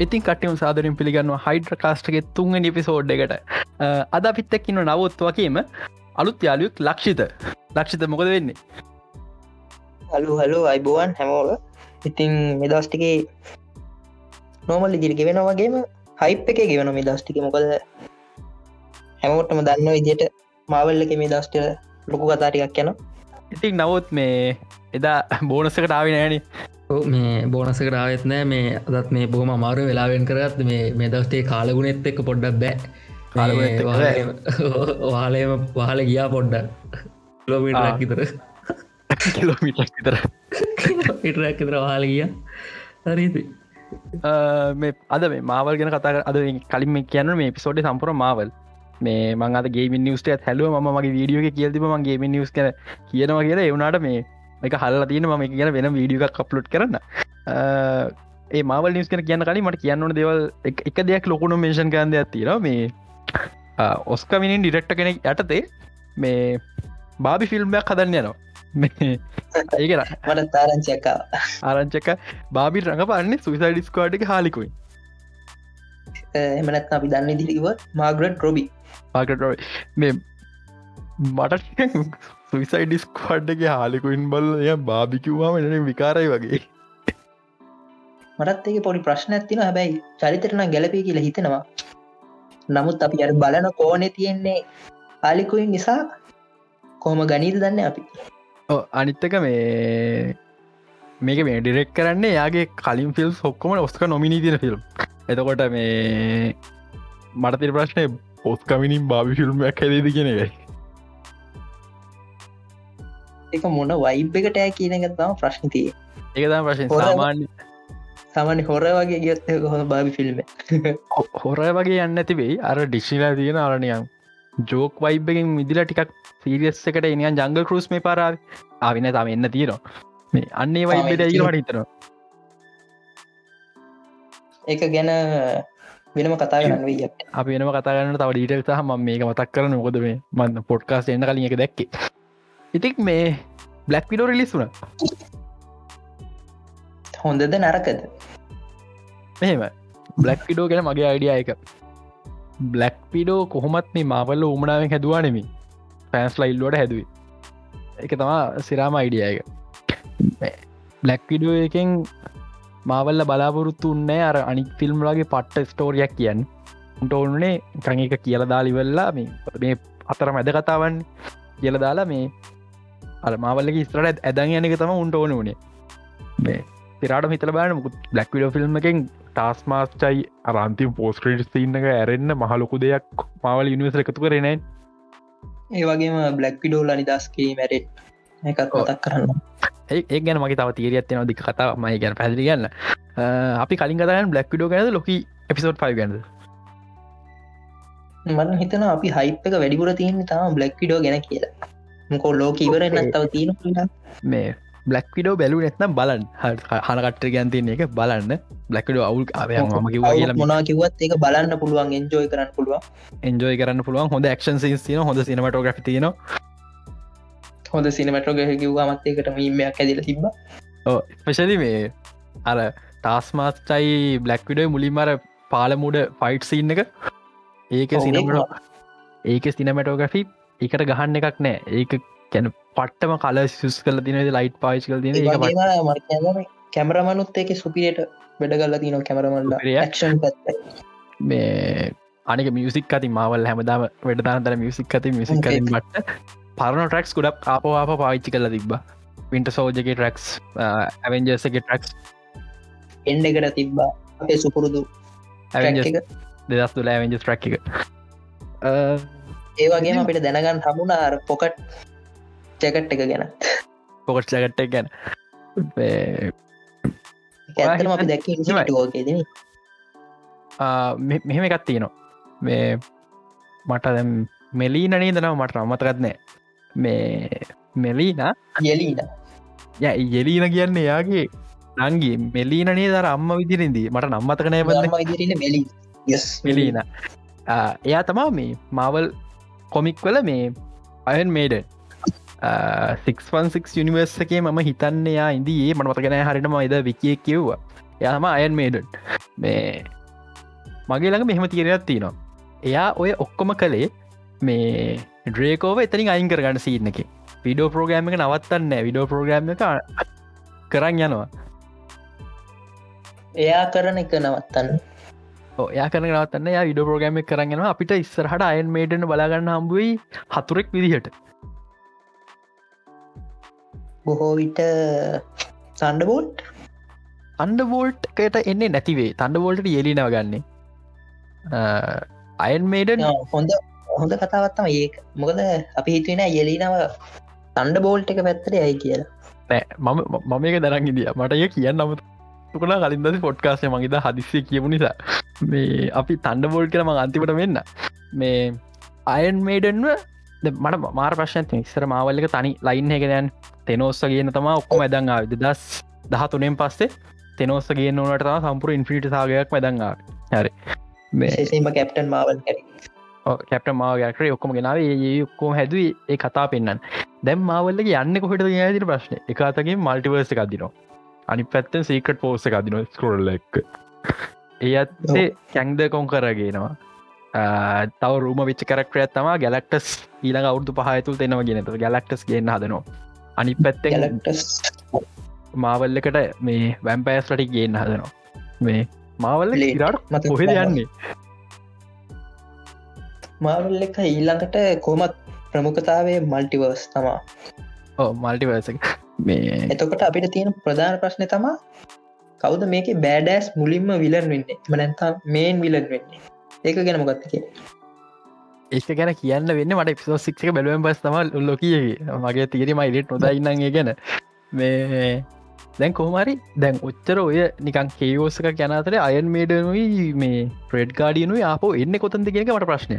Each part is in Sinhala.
ඉතින් කටයුම් සාදරින් පිළිගන්නවා හයිඩ්‍ර කාස්ටගේ තුන්ග නිපිසෝඩ් එකට. අද පිත්තක්කින්න නවත්වකීම අලුත් යාලුත් ලක්ෂිත. ලක්ෂිත මොකද වෙන්නේ? හලු හලු අයිබුවන් හැමෝල ඉතින් මෙදස්ටිකේ නෝමල් ඉදිරි ගෙවෙන වගේම හයිප් එක ගෙවන මේ දස්ටික මොකද හැමෝටම දන්න විදියට මාවල්ල එක මේ දස්ට ලොකු කතාටිකක් යන ඉතින් නවත් මේ එදා බෝනසකට ආවි නෑන මේ බෝනසක රාවත් නෑ. මේ අදත් මේ බොහම අමාරු වෙලාවෙන් කරත් මේ මේ දස්ටේ කාලගුණෙත් එක්ක පොඩ්ඩක් බෑ. වාලයම පහල ගියා පොඩ්ඩ ලෝමිටක් විතර. කිලෝමිටක් විතර. ඉටරක් විතර වාල ගිය. හරිති මේ අද මේ මාවල් ගෙන කතා අද කලින් කියන්න මේ පිසෝඩ් සම්පුර මාවල්. මේ මං ගේ නිවස්ට හැලුව ම මගේ වීඩියෝ කියල්තිම මගේ නිවස් කර කියනවා කියලා. එවුණට මේ එක හල්ලා තියෙන ම කියන වෙන වීඩියක් කප්ලුට් කරන්න. ඒ මවල් නිස් කන කියන්න කලින් මට කියන්නන දෙවල් එක දෙයක් ලොකුණු මේෂන් කරන්ද ඇතිර මේ ඔස්කමිනින් ඩිරෙක්ට කෙනෙක් යටතේ මේ බාබි ෆිල්ම්යක් හදන්න යනවා. ඒකර මට තාරංචක ආරංචක බාබි රඟ පන්නේ සුවිසයි ඩිස්කෝඩ් එක හාලිකුයි එමනත් අපි දන්න දිරිව මාග්‍රට් රොබි මාගට මේ මට සුවිසයි ඩිස්කවඩ්ඩගේ හාලිකුයින් බල් එය බාබිකිව්වාම එන විකාරයි වගේ. මටත් ඒක පොඩි ප්‍රශ්න ඇතින හැබැයි චරිතරන ගැලපී කියලා හිතෙනවා. නමුත් අපි අර බලන කෝනෙ තියෙන්නේ ආලිකුයින් නිසා කෝම ගනීද දන්න අපි? අනිත්තක මේ මේක මේ ඩිරෙක් කරන්නේ යාගේ කලින් ෆිල්ම් හොක්කොම ඔස්ක නොමිනී තින ෆිල්ම් එතකොට මේ මටතිර ප්‍රශ්නය ඔස්කමිනින් බාබි ෆිල්ම්යක් හැදේද කියෙන එකයි එක මොන වයිබ් එකට ෑ කියන එක තම ප්‍රශ්නතිය ඒකතම ප්‍රශ්න. සාමාන්‍ය සාමාන්‍ය හොර වගේ ගියත් හොඳ බාබි ෆිල්ම් හොරය වගේ යන්න තිබෙයි අර ඩිශ්ිලා තියෙන අරණයන් ජෝක් වයිබ්බකින් විදිල ටිකක් සීරියස් එකට එනියන් ජංගල් කරුස් මේ පරාව ආවින තම එන්න තියෙනවා. මේ අන්නේ වයිබට ඒවට හිතනවා. ඒක ගැන වෙනම කතා කරන්න වීය අප වෙනම කතාගන්න තව ඩීටල් සහ ම මේක මතක් කරන මොකද මේ මන්න පොඩ්කාස් එන්න කලින් එක දැක්කේ. ඉතික් මේ බ්ලක් විඩෝ රිලිස් වුන හොඳද නරකද? මෙහෙම බ්ලක් විඩෝ ගැන මගේ අයිඩිය එක. බ්ලක් පිඩෝ කොහොමත් මේ මාවල්ල උමනාවෙන් හැදවානෙමි පැන්ස් ලයිල්ලෝට හැදුවේ. එක තමා සිරාම අයිඩිය එක. බ්ලක් විඩෝ එකෙන් මාවල්ල බලාපොරොත්තු උන්නේ අර අනික් ෆිල්ම් ලගේ පට්ට ස්ටෝරියක් කියන්න. උන්ට ඕනුනේ කං එක කියල දාලිවෙල්ලා මේ අතර මැද කතාවන් කියල දාලා මේ අර මාවල්ලක ස්ත්‍රට ඇදන් යනක තම උන්ට ඕන වනේ මේ තිරට මිතල බෑන මුකුත් බ්ලක් විඩෝ ෆිල්ම් එකෙන් ටස් මාස්ටයි අරන්ති පෝස්ක්‍රේට් සින්නක ඇරෙන්න්න මහලොකු දෙයක් මවල් යනිවස එකතු කරන ඒ වගේම බ්ලක් විඩෝල නිදස්කී මැරෙට් එකත් මතක් කරන්න. ඒ ගැන මගේ තව තීරයත් න දික කතා මයි ගැන පැදිලි ගන්න අපි කලින් කතන බ්ලක් විඩෝ ගැන ලොක එපිසෝඩ් පයි ගැනද? මට හිතන අපි හයිප් එක වැඩිපුර තියන්නේ තම බ්ලක් විඩෝ ගැන කියලා මොකෝ ලෝක ඉවරන්න තව තියෙන මේ බ්ලක් විඩෝ බැලු නැත්නම් බලන් හනකට ගැන්තින එක බලන්න. බ්ලක්ඩෝ අවුල් අවය ම කිව මොනා කිවත් ඒක බලන්න පුළුවන් එන්ජෝය කරන්න පුළුවන්. එන්ජෝය කරන්න පුළුවන්. හොඳ ක්ෂන් සින හොඳ සිනමටෝග්‍රි තියන හොඳ සිනමටෝග කිව්වාමත් ඒකට මීමයක් ඇදිල තිබ පශලි මේ අර ටාස්මාස්ටයි බ්ලක් විඩෝ මුලින්මර පාලමුඩ ෆයිට් සින්න එක. ඒක සිනමට ඒක සිනමටෝග්‍රෆි එකට ගහන්න එකක් නෑ. ඒක කැන පට්ටම කල සුස් කල තින ලයිට් පාච් කල තින කැමරමනුත් ඒක සුපියට වැඩ ගල්ල තින කැමරමල්ල ක්ෂන් මේ අනික මියසික් අති මවල් හැමදාම වැඩදානතර මියසික් ඇති මිසික් මට පරණ ට්‍රක්ස් ගොඩක් ආපවාප පාවිච්චි කල තිබ වින්ට සෝජගේ ට්‍රක්ස් ඇවෙන්ජර්සගේ ට්‍රක්ස් එන්ඩ එකට තිබ්බා. අපේ සුපුරුදු දෙදස් තුලා ඇවෙන්ජස් ට්‍රක් එක ඒවගේම අපිට දැනගන්න හමුණාර පොකට් ජැකට් එක ගැන. පොකට් ජැකට් එක ගැන. ඇතම අපි දැක්ක ෝකේද මෙහෙම එකත් තියනවා. මේ මට දැම් මෙලීනනේ දනව මට රම්මතකත්නෑ මේ මෙලීන? යලීන. ය යෙලීන කියන්නේ යාගේ නංගේ මෙලීනනේ දර අම්ම විදිරෙදී මට නම්මතකනෑ බ මෙලී මෙලීන. එයා තමා මේ මවල් කොමික් වල මේ අයන් මේඩ සික්න්සික් යනිවර්ස එකේ මම හිතන්න යා ඉදියේ මට මතගෙන හරිටම එද විකිය කිව්වා. යම අයන් මේඩ මේ මගේ ළඟ මෙහෙම තීරයක් තියෙනවා. එයා ඔය ඔක්කොම කළේ මේ ඩ්‍රේකෝව එතනින් අයින් කරගන්න සීන එක. විඩෝ ප්‍රෝග්‍රෑම් එක නවත්තන්න විඩෝ ප්‍රෝග්‍රෑම් එක කරන්න යනවා. එයා කරන එක නවත්තන්න. යා කරන නවත්තන්න යා විඩෝ එක කරන්නවා අපිට ඉස්සරහට අයන් මේඩන බලාගන්න හම්බුවයි හතුරෙක් විදිහට. බොහෝ විට සන්ඩබෝට් අන්ඩ බෝල්ට් කට එන්නේ නැතිවේ තන්ඩ බෝල්ට යෙලි නවගන්නේ අයන් මේඩන් හොඳ හොඳ කතාවත්තම ඒ මොකද අපි හිතුවෙන යෙලිනව තන්ඩ බෝල්ට් එක පැත්තට යයි කියලා. මම මම එක දරන් ඉදිය. මට ය කියන්න නමුත් තුකන කලින්ද පොට්කාසය මගේද හදිස්සේ කියපු නිසා. මේ අපි තන්ඩ බෝල්් කරම අන්තිපට වෙන්න මේ අයන් මේඩන්ව මට මාර ප්‍රශ්නත ඉස්සර මාවල්ලක තනි ලයින් එකදයන් තෙනෝස්ස කියන තම ඔක්කොම ඇදං ආවිද දස් දහ තුනෙන් පස්සේ තෙනෝස්ස ගේ නොට තම සම්පුර ඉන්ෆිට සාගයක් මැදංගා හරි. මේසීම කැප්ටන් මාවල් කැප්ට මාගකර ඔක්කොම ගෙනාව. ඒ ඔක්කෝ හැදුව ඒ කතා පෙන්න්න දැම් මාවල්ලගේ යන්න කොහට යාදිට ප්‍රශ්න? එකතගේ මල්ටිවර්ස එකක්දිනවා අනි පැත්තෙන් සීකට පෝස එකක්දින ස්කරල්ල එක්. ඒ අත්තේ කැන්ද කොන් කරගේනවා තව රූම විච් කරක්ටය තම ගැලක්ටස් ඊළඟ අවුදු පහතුල් දෙෙනවා ගෙනත ගැලක්ටස් ගෙන්න්න හදනවා. අනි පැත්තෙන් ලක්ටස් මාවල්ලකට මේ වැම්පෑස් ලටි ගේන්න හදනවා. මේ මාවල්ල ඉරට කොහෙද මාවල්. යන්නේ? මාවල් එක ඊල්ළඟට කොමත් ප්‍රමුඛතාවේ මල්ටිවර්ස් තමා. ඕ මල්ටිවර්සක මේ එතකොට අපිට තියෙන ප්‍රධාන ප්‍රශ්නය තමා කවුද මේක බෑඩෑස් මුලින්ම විලන් වෙන්නේ? මනැන්තා මේන් විලන් වෙන්නේ? ඒක ගැන මොගත්තක ඒක ගැන කියන්න වෙන්න මට පිසෝ සික්ක බැලුවෙන් පස් තම ලොකියගේ මගේ තීරම ඉලට නොදයින්නගේ ගැන. මේ දැන් කොහමරි දැන් ඔච්චර ඔය නිකන් කේෝසක ගැනතර අයන් මේඩනුයි මේ ප්‍රෙඩ් ගාඩියනු ආපෝ එන්න කොතන්ද කියෙනක මට ප්‍රශ්නය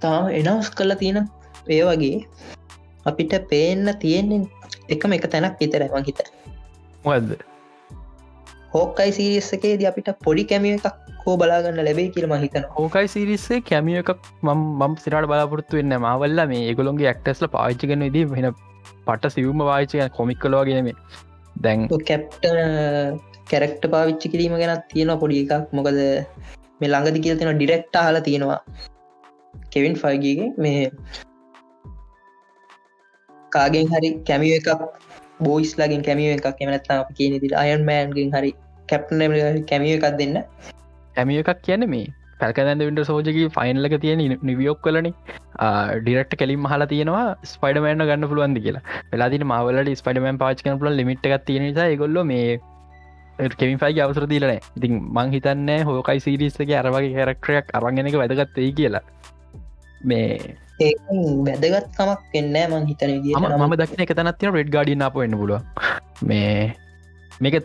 තාම එනවස් කල්ලා තියෙන ඒ වගේ අපිට පේන්න තියෙන්නේ එකම එක තැනක් විතර වහිත මොකද හෝකයි සිරිස්සකේද අපිට පොඩි කැමිය එකක් හෝ බලාගන්න ලැබේ කියල මහිතන ඕකයි සිරිස්සේ කැමිය එකක් මම් සිරට බලාපොරත්තු වෙන්න මවල්ල මේ ඒගොළොන්ගේ ඇක්ටස්ල පාච්චිකන දී වෙන පට සිවම වාචය කොමික් කලවාගේම දැන් කැප්ට කැරක්ට පාවිච්චි කිරීම ගැනත් තියෙන පොඩි එකක්. මොකද මේ ළඟදි කියල තියෙන ඩිරෙක්ට හල තියෙනවා. කෙවින් ෆයිගගේ මේ කාගෙන් හරි කැමිය එකක් බෝයිස් ලගින් කැමිය එකක් එමනත්තා අප කියන ති අයන් මෑන්ගෙන් හරි කැප්න කැමිය එකක් දෙන්න. ඇමිය එකක් කියන මේ පැල්කදැද විට සෝජගේ ෆයින්ලක තියෙන නිවියෝක් කලන ඩිරක්ට කෙලින් හලා තියෙනවා ස්පයිඩමෑන්න ගන්න පුළුවන්ද කියලා. වෙලාදින මවලට ස්පයිඩමන් පාච් කන පුල ලිමිට් එකක් තියෙන නිසා ගොල්ල මේ කෙමින් ෆයි අවසර දීලන ඉතින් මං හිතන්න හෝකයි සිරිස්සගේ අරවගේ හැරක්ටරයක් අරගෙන එක වැදගත්තයි කියලා. මේ ඒ වැදගත් කමක් එන්න මං හිතන ම දක්න එක තනත්තින රෙඩ් ගඩින් අප එන්න පුලුව මේ මේක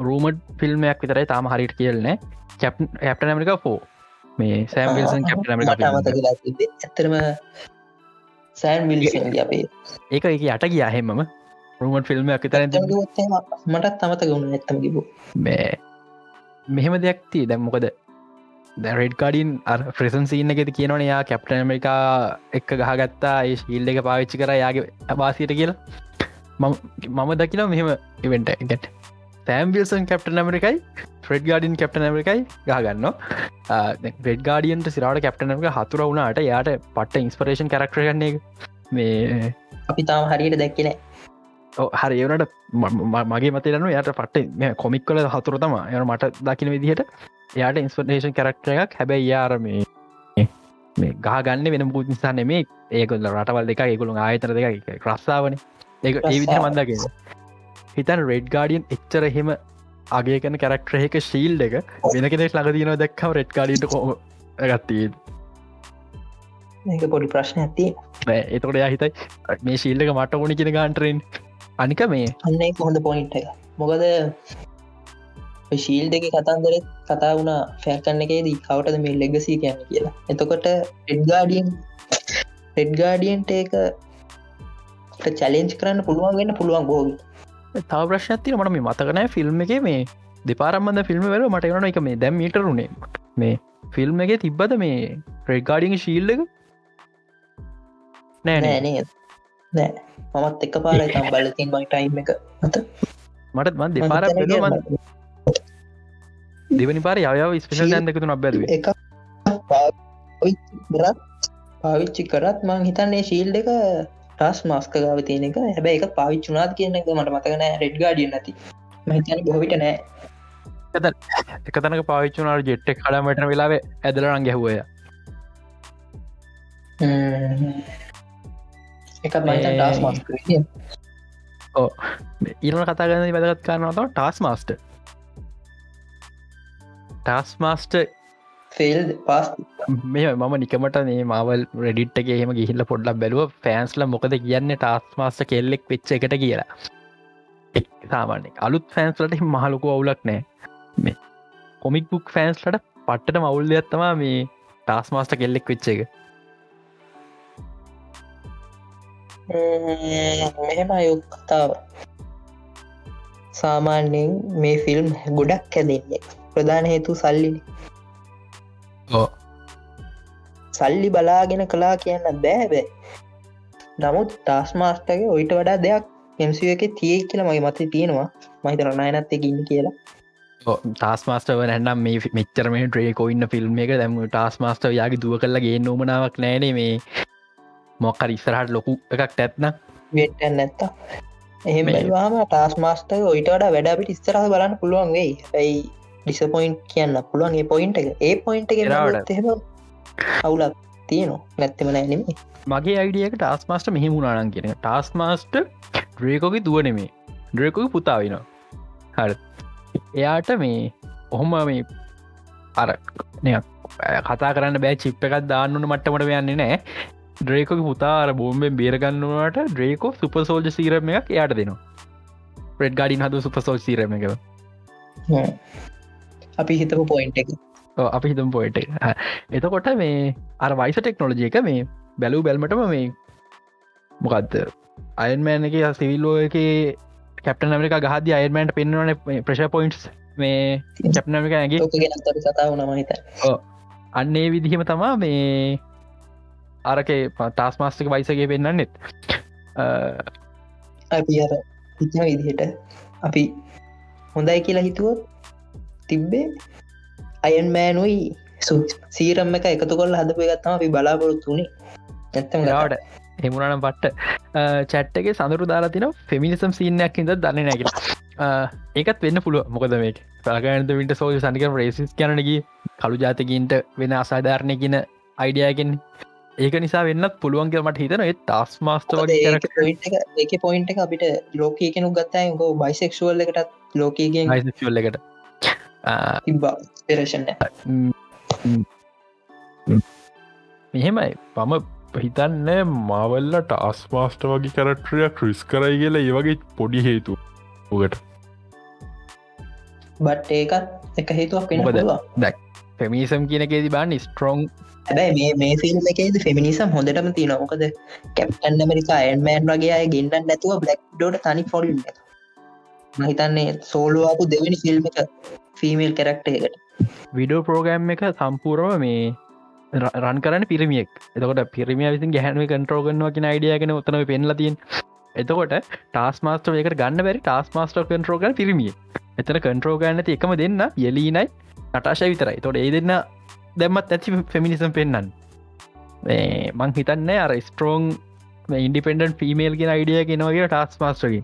රූමඩ් ෆිල්ම්මයක් විතරයි තාම හරිට කියල්නෑ කැප් ඇප්ට ඇමරික ෆෝ මේ සෑම්විල්සන් කැප්ට මට අමතක ඇමරික වෙලා තිබ්බේ. ඇත්තරම සෑන් විල්සන්ගේ අපේ ඒක එක යට ගිය හෙමම රුමට ෆිල්ම්මයක් විතර මටත් අමතක වුණ ඇත්තම කිබ මේ මෙහෙම දෙයක්ති දැම්මොකද දැරෙඩ් කාඩින් ෆ්‍රෙසන් සින්න එකෙති කියනවන යා කැප්ට ඇමරිකා එක්ක ගහගත්තා ඒ ශීල්ඩ එක පාවිච්චි කර යාගේ අවාසියට කියලා. මම දකින මෙහෙම ඉවෙන්ට එකට තෑම්විල්සන් කැප්ට ඇමරිකයි ෆ්‍රෙඩ් ගඩින් කැප්ට ඇමරිකයි ගහගන්න ෙඩ් ගඩියන්ට සිරට කැප්ට ඇමක හතුර වුණට යාට පට ඉන්ස්පරේෂන් කරක්ටර ගන්නේ මේ අපි තාම හරියට දැක්කන හරි ඒවනට මගේ මතයරනු යට පට්ට කොමික් කල හතුර තම යන මට දකින විදිහට යාට ඉන්ස්පටේෂන් කරක්ටර එකක්. හැබැයි යාර මේ ගහගන්න වෙන පුත් නිසා නෙමේ ඒකොල්ල රටවල් දෙක ඒකුළු ආයතර දෙක ක්‍රස්සාාවන ඒ ඒ විදිහ මන්දගෙන හිතන් රෙඩ් ගාඩියන් එච්චර එහෙම අගේ කන කරක්ටරහක ශීල් එක වෙන කෙනෙක් ලඟදීන දැක්කව රෙඩ් කාඩට කෝ ගත්තී ඒක පොඩි ප්‍රශ්න ඇති එතකොට යා හිතයි මේ ශීල්ලක මට ඕනි කියෙන ගාන්ටරෙන් අනික මේ අන්න හොඳ පොයින්ට එක. මොකද ශීල් දෙක කතන්දරෙත් කතා වුණ ෆෑකන්න එකේදී කවටද මේ ලෙගසී කියන්න කියලා. එතකොට එඩ්ගාඩියන් එඩ්ගාඩියන්ට ඒක චලෙන්ජ් කරන්න පුළුවන් වෙන්න පුළුවන් ගෝග තව ප්‍රශ්නතින මට මේ මතකනෑ ෆිල්ම් එක මේ දෙපාරම්බඳ ෆිල්ම් වල මට කන එක මේ දැම් මීටරුණේ මේ ෆිල්ම් එක තිබ්බද මේ ප්‍රෙඩ්ගාඩිං ශීල්ල එක? නෑ නෑ නෑ. මමත් එක පාර තම් බලතින් මයි ටයිම් එක මත. මටත් මන් දෙපාර දෙවනි පාර යව ස්පේෂල් ඇන්දකතු නොබැද එක පාවිච්චි කරත් පාවිච්චි කරත් මං හිතන්නේ ශීල්් එක ටස් මස්ක ගාව තියෙන එක. හැබැයි එක පාවිච්චුනාත් කියන එක මට මතකනෑ රෙඩ් ගාඩිය නැති. මහිතන බොවිට නෑ. එක තනක පාවිච්චුනාට ජෙට්ටෙක් කඩමට වෙලාවේ ඇදලරන් ගැහුවය එකත් ටස් මස්ක ඉරන කතාගන්න වැදගත් කරනව ටස් මාස්ට ටස් මාස්ට ෆෙල් පස් මේ මම නිකමට මේ මවල් රෙඩිට්ගේ හෙම ගිහිල්ල පොඩ්ලක් බැලුව ෆෑන්ස්ල මොකද කියන්න ටස් මාස්ට කෙල්ලෙක් වෙච්ච එකට කියලා. සාමාන්‍ය අලුත් ෆෑන්ස්ලට මහලොකු අවුලක් නෑ. මේ කොමික් බුක් ෆෑන්ස්ලට පට්ට මවුල් දෙයක්ත්තමා මේ ටස් මාස්ට කෙල්ලෙක් වෙච්ච එක. මෙහෙම යුක් කතාව. සාමාන්‍යයෙන් මේ ෆිල්ම් ගොඩක් හැදෙන්නේ ප්‍රධාන හේතු සල්ලිනි සල්ලි බලාගෙන කලා කියන්න බෑබෑ නමුත් ටාස්මාස්ටගේ ඔයිට වඩා දෙයක් එම්සිව එක තිය කියලා මගේ මත තියෙනවා. මහිතර නයනත් එකඉන්න කියලා. ටස් මාස්ටව නැන්නම් මේ මෙච්චරම ට්‍රේකෝ ඉන්න ෆිල්ම් එක දැම ටස් මාස්ටව යාගේ දුව කරලගේ නොමනාවක් නෑනේ මේ. මොක්කර ඉස්සරහට ලොකු එකක් තැත්න වෙට්ටන් නැත්තා එහෙම බැලවාම ටස් මාස්ට ඔයිට වඩා වැඩපිට ඉස්තරහ බලන්න පුළුවන් වෙයි. ඇයි ඩිසපොයින්් කියන්න පුළුවන් ඒ පොයින්ට එක. ඒ පොයින්ට. එහෙම අවුලක් තියනවා. නැත්තෙම නෑනෙමේ මගේ අයිඩියක ටස් මාස්ට මෙහිමුණනාන් කියෙන ටස් මාස්ට ඩ්‍රේකෝගේ දුවනෙමේ ඩ්‍රේකොගේ පුතාවිනවා හර. එයාට මේ ඔහොම මේ අර කතා කරන්න බෑ චිප් එකක් දාන්නන මට්ටමට යන්නේ නෑ. ඩ්‍රේකොක පුතාර බෝම්බෙන් බේරගන්නවට ඩ්‍රේකෝ සුප සෝල්ජ සීරම එකක් එයාට දෙනවා. ප්‍රෙඩ් ගඩින් හද සුපසෝල් සීරම එක අපි හිතපු පොයින්ට එක. අපි හිතම් පොයිට එතකොට මේ අර වයිස ටෙක්නෝලජය එක මේ බැලූ බැල්මටම මේ මොකක්ද අයන්මෑන එක සිවිල්ලෝ එක කැප්ට නමරික ගහද අයර්මන්ට පෙන්වන ප්‍රශ පොයින්ටස් මේ කැප්නමික ඇගේ කතාව නමහිත අන්නේ විදිහම තමා මේ අරකේ ටස් මාස්ටික වයිසගේ පෙන්න්නෙත් අපි අර හිතන විදිහට අපි හොඳයි කියලා හිතුවොත් තිබ්බේ? අයන් මෑනුයි සීරම් එක එකතු කොල් හදපු ගත්තම අපි බලාපොරොත්තු වුණේ ඇත්තම ට හෙමුණනම් පට්ට චැට්ටගේ සඳරු දාලා තින ෆෙමිනිසම් සිීනයක් ඉද දන්න නැකිල ඒකත් වෙන්න පුළුව මොකද මේ පලගන්ද විට සෝජ සනික රේසිස් කනනගේ කළු ජාතකින්ට වෙන අසාධාරණය කියන අයිඩියගෙන් ඒක නිසා වෙන්නත් පුළුවන්ගේ මට හිතන ඒ ටස් මාස්ට වගේ ඒක පොයින්ට අපිට ලෝක කෙනු ගත්තයි ගෝ බයිසෙක්ෂුවල් එකටත් ලෝකගෙන් ල් එකට තිබ්බා පෙරේෂණ මෙහෙමයි. පම හිතන්න මවල්ලට අස්මාස්ට වගේ කරට්‍රිය ක්‍රිස් කරයි කියලා ඒ වගේ පොඩි හේතු ට බට් ඒකත් එක හේතුවක් වෙන මොකද? පුළුවන්. දැක් පෙමිසම් කියනකේති බාන්න ස්ට්‍රෝං හැබැයි මේ ෆිල්ම් එකේද ෆෙමිනිසම් හොඳටම තියෙන මොකද කැප්ටන් ඇමරිකා ඇන්මෑන් වගේ අය ගෙන්ඩන් නැතුව බ්ලක් ඩෝට තනි ෆොල් මහිතන්නේ සෝලුවාපු දෙවැනි ෆිල්ම් එක ෆීමේල් කරක්ට එකට. විඩෝ පෝගෑම් එක සම්පූර්ව මේ රන් කරන පිරිමියෙක්. එතකොට පිරිමිය විසින් ගැහනුව කන්ට්‍රෝගන්නවා කියෙන අයිඩියගෙන උත්තනව පෙන්ලතින් එතකොට ටස් මාස්ට එක ගන්න බැරි ටස් මාස්ට කන්ට්‍රෝගන් පිරිමිය එතන කන්ට්‍රෝගන්න ඇති එකම දෙන්න යලීනයි නටාශය විතරයි. තොට ඒ දෙන්න දැම්මත් ඇති ෆෙමිනිසම් පෙන්න්න මං හිතන්න අර ස්ට්‍රෝං ඉන්ඩිපෙන්ඩන් ෆිමේල් ගෙන අයිඩිය ගෙනවගේ ටස් මාස්ටගේ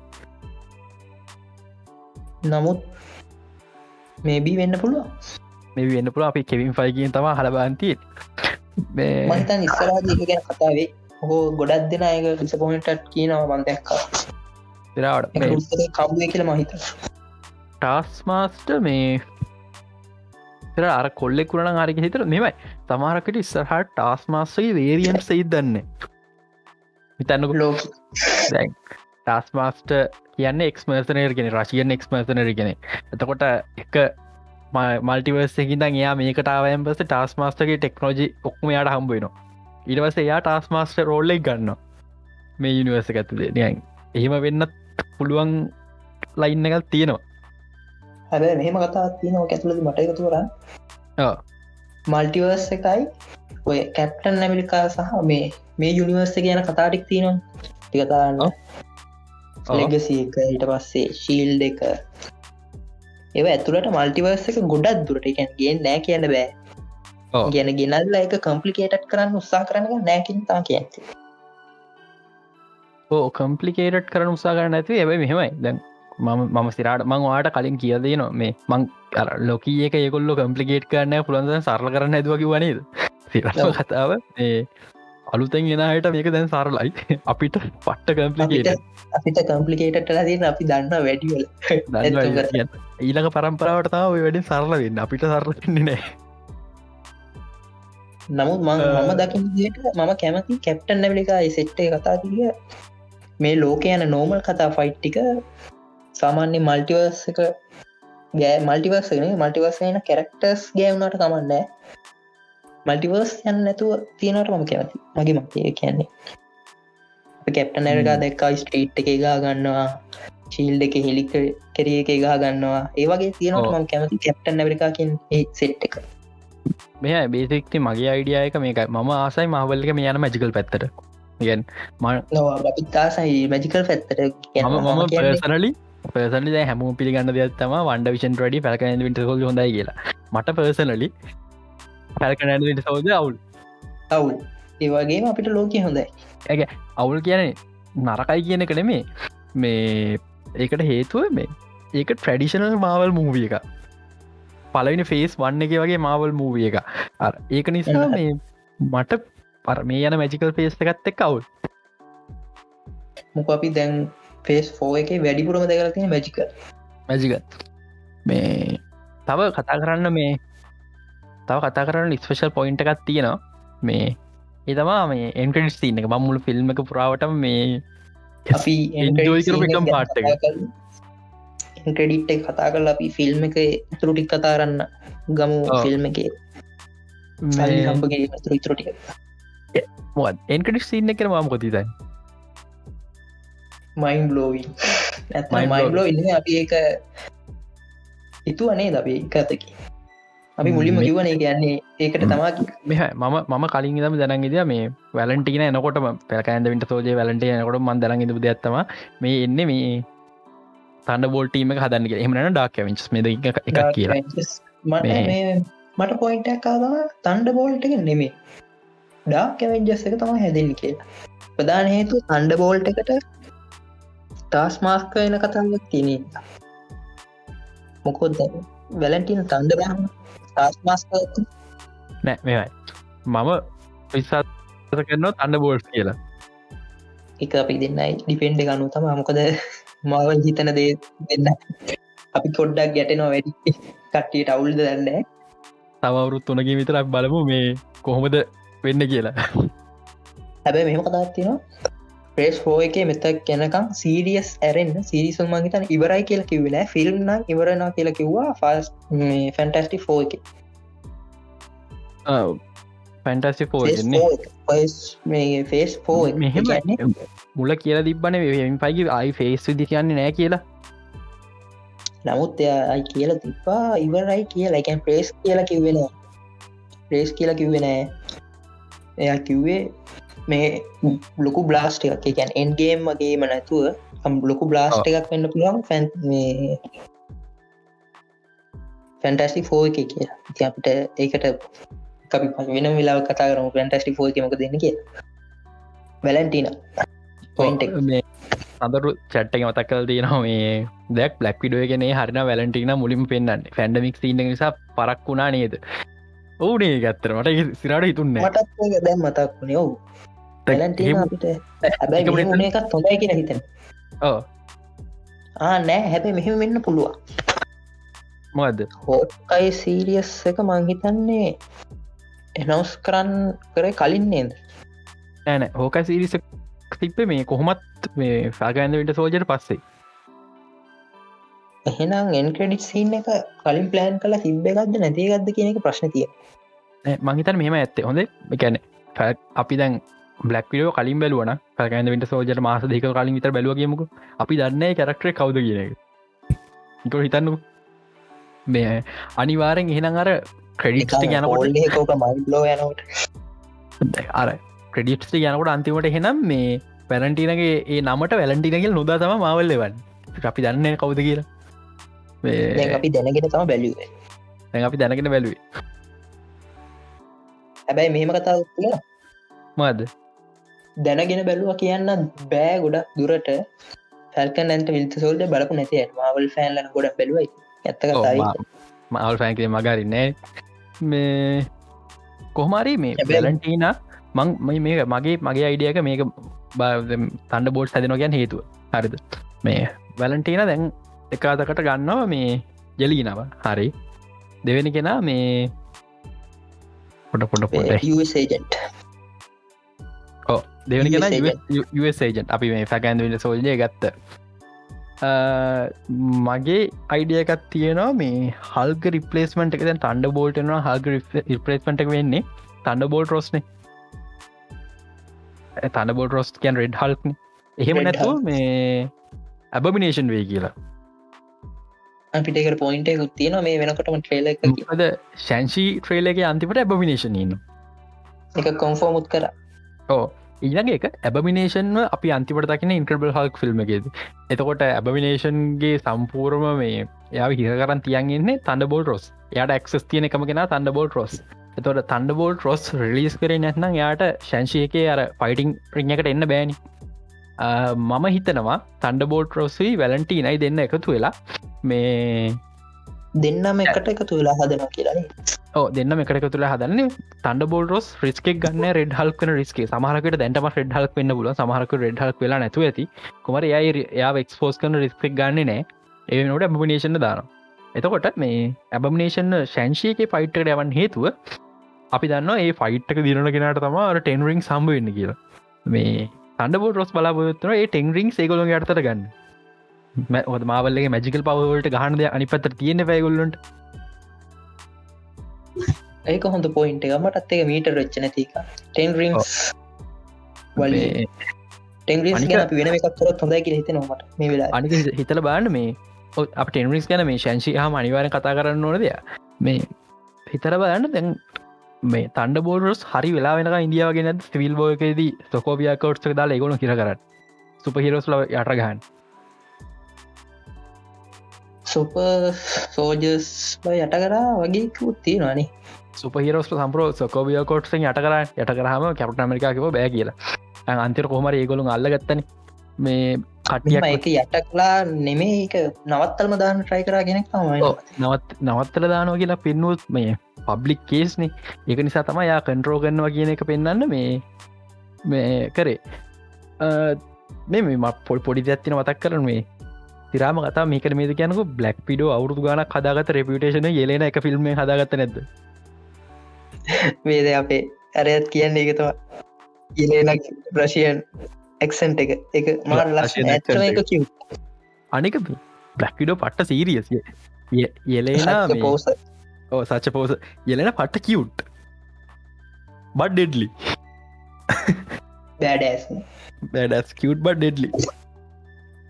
නමුත් මේබී වෙන්න පුළුව මේ වෙන්න පුළ අපි කෙවින් ෆයිකින් තම හලබන්තිය මහිතන් ඉස්සරාදක ගැන කතාවේ හෝ ගොඩක් දෙෙන අයක ඩිසපොයින්ටත් කියනවා මන්දැක්කා රාට කම්ුවේ කියල මහිත ටස් මාස්ට මේ තර අර කොල්ලෙ කුරන අරක හිතර මෙමයි තමාරකට ඉස්සරහට ටස් මාස්සගේ වේරියම් සයි දන්න. හිතන්නක. ලෝක දැන් ටස් මාස්ට කියන්න එක්මර්සනය ගෙන රශියන් එක්මර්සනර ගෙන එතකොට එක මල්ටිවර්සකින් එයා මේකටාවයන් පස ටස් මාස්ටගේ ටෙක්නෝජි ඔක්ම යාට හම්බුවනවා ඉටවස එයා ටස් මාස්ට රෝල්ලෙක් ගන්න මේ යනිවර්ස ඇතුදේ නියන් එහෙම වෙන්න පුළුවන් ලයින්න එකල් තියෙනවා. හැබ මෙහම කතා තියනව ඇතුලද මට එකතු කරන්න. ඔව්. මල්ටිවර්ස් එකයි ඔය කැප්ටන් නැමිලිකා සහ මේ මේ යුනිවර්ස කියන කතාටික් තියෙනවා ටිකතාන්න. ලෙගසි එක ඊට පස්සේ ශීල් එක. ඒ ඇතුළට මල්ටිවර්ස එක ගොඩක් දුරට. එකැන් ගේ නෑ කියන්න බෑ. ගැන ගෙනල්ල එක කම්පලිකේටත් කරන්න උත්සා කරන්න නෑකින් තා කියඇති ඕ කම්පලිකේට් කරන උත්සා කරන්න ඇති ඇබයි මෙහෙමයි. දැන් මම මම සිරාට මං වාට කලින් කියදේ නවා මේ මං ලොකී එක ඒකොල්ල කම්පලිකේට් කරන්න පුළන්ද සරල කරන්න ඇදවකි වනේද. කතාව අලුතෙන් ගෙනහයට මේක දැන් සරලයි. අපිට පට්ට කම්පලිකේට අපිට කම්පලිකේටට ලදන්න අපි දන්න වැඩිවල ඊළඟ පරම්පරාවට තාව වැඩින් සරල වෙන්න. අපිට සරලන්නේ නෑ නමුත්. මම දකින දිට මම කැමති කැප්ටන් නැවලිකා සෙට්ටේ කතා කිය. මේ ලෝක යන නෝමල් කතා ෆයිට්ටික සාමාන්‍ය මල්ටිවර්ස එක ගෑ මල්ටිවර්සගෙන මල්ටිවර්සයන කැරක්ටර්ස් ගෑවුණට කමන්නෑ මල්ටිවර්ස් යන්න නැතුව තියෙනට මම කැමති මගේ මතය කියන්නේ. කැප්ටන් ඇරකා දැක්කා ස්ට්‍රීට් එක ගා ගන්නවා. ශීල්ඩ එක හෙලි කෙරිය එක ගා ගන්නවා. ඒවගේ තියෙනට ඔව්. මම කැමති කැප්ටන් ඇරිකාකින් ඒ සෙට් එක. මෙය බේසික්ති මගේ අයිඩියයක මේකයි. මම ආසයි මහවල්ලක මේ යන මැජිකල් පැත්තට. ගැන් ම නොවා අපිතාසයි මැජිකල් පැත්තට මම පර්සනලි දැ හැම පිළිගන්න දෙයක් තම වන්ඩ විෂන් ටඩි පැල්කන විට හොල් හොඳයි කියලා. මට පර්සනලි පැල්කනැ විට සෞද අවුල්? අවුල්. ඒවාගේම අපිට ලෝකය හොඳයි. අවුල් කියන නරකයි කියන කනෙමේ මේ ඒකට හේතුව මේ ඒක ට්‍රඩිෂනල් මාවල් මූවිය එක පලවිනි ෆේස් වන්න එක වගේ මාවල් මූවිය එක ඒක නිසා. මේ මට පර මේ යන මැජිකල් පේස් එකත් එක් අවුල්. මොක අපි දැන් පේස් ෆෝ එක වැඩිපුරම දෙකල තියෙන මැජික මැජිකත් මේ තව කතා කරන්න මේ තව කතා කරන්න ස්පේෂල් පොයින්ට එකත් තියෙනවා. මේ ඒතමා මේ එන්ක්‍රඩිස් තියන එක. මම්මුල ෆිල්ම් එක පුරාවට මේ එක. ක්‍රඩිට් එක. කතා කල අපි ෆිල්ම් එක තුරුටික් කතා කරන්න ගමු. ෆිල්ම් එක. එන්කඩිස් සින්න කර ම කොතිතයි මයින් ලෝවී ඇත්ම Mind මයින් ලෝ. ඉන්න අපි ඒක හිතු අනේ දබේ එකතකි අපි මුලින්ම මේ- කිවනේ කියන්නේ ඒකට තමාකි මෙහ මම මම කලින් දම දැනගද මේ වැලටින එනකොට පැකන්ද විට සෝජය වැලට යනකොට මන් දරග ද ඇත්තම මේ එන්න මේ තන්න බෝල්ටීම හදන්න එමන ඩක් විචස් මෙද එකක් කියලා. මට මේ- මේ මට පොයින්ටක් කාදම තන්ඩ බෝල්ට එක නෙමේ ඩාක් කැවෙන්ජස් එක තම හැදින් කියලා. ප්‍රධාන හේතු තන්ඩ බෝල්ට එකට තාස් මාස්ක එන කතාවක් තියන මොකොද වැලටින තන්ඩ බහම තාස් මාස්ක නෑ මෙයි මම විස්සාත කරනවා අන්න බෝල්ස් කියලා. එක අපි දෙන්නයි ඩිපෙන්ඩ ගනු තම මොකද මාව හිතන දේ දෙන්න. අපි කොඩ්ඩක් ගැටනවා වැඩි. කට්ටියට අවුල්ද දන්න තවරුත් තුනගේ විතරක් බලමු මේ කොහොමද වෙන්න කියලා. හැබැ මෙහම කතාත්තිනවා ප්‍රේස් හෝ එක මෙතක් ගැනකම් සීරියස් ඇරෙන්න්න සිරිසුන් මහිතන් ඉවරයි කියලා කිවෙන ෆිල්ම් නම් ඉවරනා කියලා කිව්වා ෆස් ෆැන්ටස්ටි ෆෝ එක. පැන්ටසි පෝන්නේ මේ ෆේස් ෆෝ මෙහෙම මුල කියලා තිබන පයිගේ අයි ෆේස් විදි කියන්නේ නෑ කියලා. නමුත් එයයි කියලා තිබ්බා ඉවරයි කියලා. එකන් ප්‍රේස් කියලා කිවෙන ප්‍රේස් කියලා කිව්වෙන එයා කිව්වේ මේ ලොකු බ්ලාස්ට එකක්. එකැන් එන්ගේම් වගේම නැතුව ලොකු බ්ලාස්ට එකක් වෙන්න පුළුවන් ෆැන් ෆැන්ටස්ටි ෆෝ එක කියලා. ඉති අපිට ඒකට අපි වෙන වෙලා කතා කරම. පැන්ටස්ටි ෆෝ එකමක දෙන්න කිය වැලන්ටින සඳරු චට්ටක මතක් කල තියෙනවා මේ දැක් බ්ලක් විඩුවගෙන හරින වැලටින මුලින් පෙන්න්න ෆැන්ඩමික් න්න නිසා පරක් වුණා නේද ඕනේ ගත්තරමට සිරට හිතුන්න මටත් දැම් මතක් වුණේ. ඔවු මෙහම එකත් හොඳයි කියෙන හිතන ආ නෑ හැබැ මෙහෙම වෙන්න පුළුවන්. මොකද හෝකයි සීරියස් එක මංහිතන්නේ එනවස් කරන්න කර කලින් නේද? ෑන හෝක සිරිස තිප්පේ මේ කොහොමත් මේ ෆාගන්ද විට සෝජයට පස්සේ. එහෙනම් එන්ක්‍රඩිට් සින්න එක කලින් ප්ලෑන් කලා තිබ්බ එකක්ද නැතිගත්ද කියන එක ප්‍රශ්න තිය මහිතන් මෙහම ඇත්තේ. හොඳ? එකැන අපි දැන් බ්ලක් විඩෝ කලින් බැලුවන පැකන්ද විට සෝජට මාස දෙක කලින් විතර බැලුවගේමක අපි දන්නේ කැරක්ටර කවුද කියන එක. හිතන්නු මේ අනිවාරෙන් එහෙනම් අර ක්‍රඩිට්ට යනකොට කෝක මයිල්ලෝ යනවට අර ක්‍රඩිට්ට යනකොට අන්තිමට හෙනම් මේ පැලන්ටිනගේ ඒ නමට වැලන්ටිනගල් නොදා තම මවල්ලවන් අපි දන්න කවුද කියලා. අපි දැනගෙන තම බැලිුවේ. අපි දැනගෙන බැලුවේ. හැබැයි මෙහෙම කතාව තියෙන මද දැනගෙන බැලුව කියන්න බෑ ගොඩක් දුරට. ෆැල්කන් ඇන්ට විල්ත සෝල්ඩ බලපු නැති මවල් ෆෑන්ලන ගොඩ බැලුවයි ඇත්ත කතායි මවල් ෆෑන්කේ මගරින්නේ මේ කොහමරි මේ බැලන්ටීන මං මේ මගේ මගේ අයිඩියක මේක තන්ඩ බෝඩ් හැදෙන ගැන් හේතුව. හරිද? මේ වැලන්ටීන දැන් එකතකට ගන්නවා මේ ජෙලීනව හරි. දෙවෙනි කෙනා මේ පොට පොට පොට ඒජෙන්ට් දෙවනි කෙන US ඒජන්ට අපි මේ ෆැකන්දවෙන්න සෝල්ජය ගත්ත. මගේ අයිඩියකත් තියෙනවා මේ හල්ග රිපලේස්මට එක. තන්ඩ බෝල්ටනවා හල්ග රිපලේස්මට එක වෙන්නේ තන්ඩ බෝල්ට රෝස්නේ තන්න බෝල් රෝස් කියන් රෙඩ් හල්ක්න එහෙම Hulk. මේ ඇබමිනේෂන් වේ කියලා. අපිටක පොයින්ට එකකුත් තියෙන මේ වෙනකොටම ට්‍රේල මොකද ශැන්ෂී ට්‍රේලක අන්තිපට ඇබමිනේෂන් ඉන්න එක කොන්ෆෝමුත් කර. ඕ ඊළඟ එක ඇබමිනේෂන්ව අපි අන්තිපට දකින ඉන්ක්‍රබල් හල්ක් ෆිල්ම් එකෙද. එතකොට ඇබමිනේෂන්ගේ සම්පූර්ම මේ යා හිරකරන් තියන්ගන්නේ තන්න බෝල් රොස් යට එක්ස් තියන එකම කෙන තන්න බෝල් රොස් එතොට තන්ඩ බෝල් රොස් රිලිස් කරේ නැත්නම් යාට ශංශය එක අර ෆයිටිං රිං එකට එන්න බෑනි. මම හිතනවා තන්ඩ බෝල්ට රොස්සී වැලන්ටීනයි දෙන්න එකතු වෙලා මේ දෙන්නම එකට එකතු වෙලා හදනවා කියලානේ ඕ දෙන්න එකට තුළ හදන්න තන්ඩ බෝල් රොස් රිස්කෙක් ගන්න රෙඩ් හල්කන රිස්කේ සමහරකට දැන්ටම රෙඩ් හල්ක් වෙන්න පුල සමහරක රෙඩ් හල්ක් වෙලා නැතු ඇති. කුමර යයි යා එක්ස්පෝස් කන රිස්කෙක් ගන්න නෑ ඒ නොට ඇබමිනේෂන් දාන එතකොට මේ ඇබමිනේෂන් ශංශයක ෆයිට්ට යවන් හේතුව අපි දන්න ඒ ෆයිට්ක දිරන කෙනට තම ටෙන්රිං සම්බ වෙන්න කියලා. මේ තන්ඩබෝ රොස් බලාපොත්තුන ඒ ටෙන්රිං සේගොලො අර්තර ගන්න හොද මාවල්ලගේ මැජිකල් පවවලට ගහන්ද අනි පතර තියෙන පැගොල්ලන්ට ඒක හොඳ පොයින්ට එක මටත් එක. මීට රච්ච නැතික ටෙන් රිං වල ටෙන්ග්‍රීස් අනික- ගැන අපි වෙන එකක් කරොත් හොඳයි කියලා හිතෙනවාට මේ වෙලා අනික හිතල බාන්න මේ. අප ටෙන්රිස් ගැන මේ ශංශි හම අනිවාර කතා කරන්න ඕන දෙය මේ හිතර බලන්න දැන් මේ තන්ඩ බෝඩස් හරි වෙලා වෙන ඉදියාවගෙන සිවිල් බෝයකේදී සොකෝපිය කෝට්ක දාලා ගොුණු කිර කරන්න. සුපහිරෝස්ල යට ගහන් සුප සෝජස් යට කරා වගේකුත් තියෙනවානේ. සුපහිරෝස් සම්පරෝ සොකෝබිය කෝට්ෙන් යට කර යට කරහම කැපට අමරිකාකිව බෑ කියලා. අන්තිර කොහමර ඒගොලු අල්ල ගත්තන. මේ කටියක් එක යට කලා නෙමේ එක නවත්තල්ම දාන්න ට්‍රයි කරා ගෙනෙක්. නවත් නවත්තල දානෝ කියලා පෙන්නුවත් මේ පබ්ලික් කේස්නේ ඒක නිසා තම යා කන්ට්‍රෝ කරනවා කියන එක පෙන්න්න මේ මේ කරේ. මේ මත් පොල් පොඩි ඇත්තින මතක් කරන මේ තිරාම කතා මේක මේද කියනක බ්ලක් පිඩෝ අවුරදු ගන හදාගත රෙපියටේෂන යෙලෙන එක ෆිල්ම් හදාගත නැද වේද අපේ අරයත් කියන්න එකතවා ඉලනක් ප්‍රශයන් එක්සන්ට එක. එක ඇත්තන එක එක. කිව් අනික බ්ලක්විඩෝ පට්ට සීරියසිය යෙලේනා පෝස. ඕ සච්ච පෝස. යෙලෙන පට්ට කිවුට් බඩ් ඩෙඩ්ලි බෑඩෑස් බඩස් කිවට් බඩ් ඩෙඩ්ලි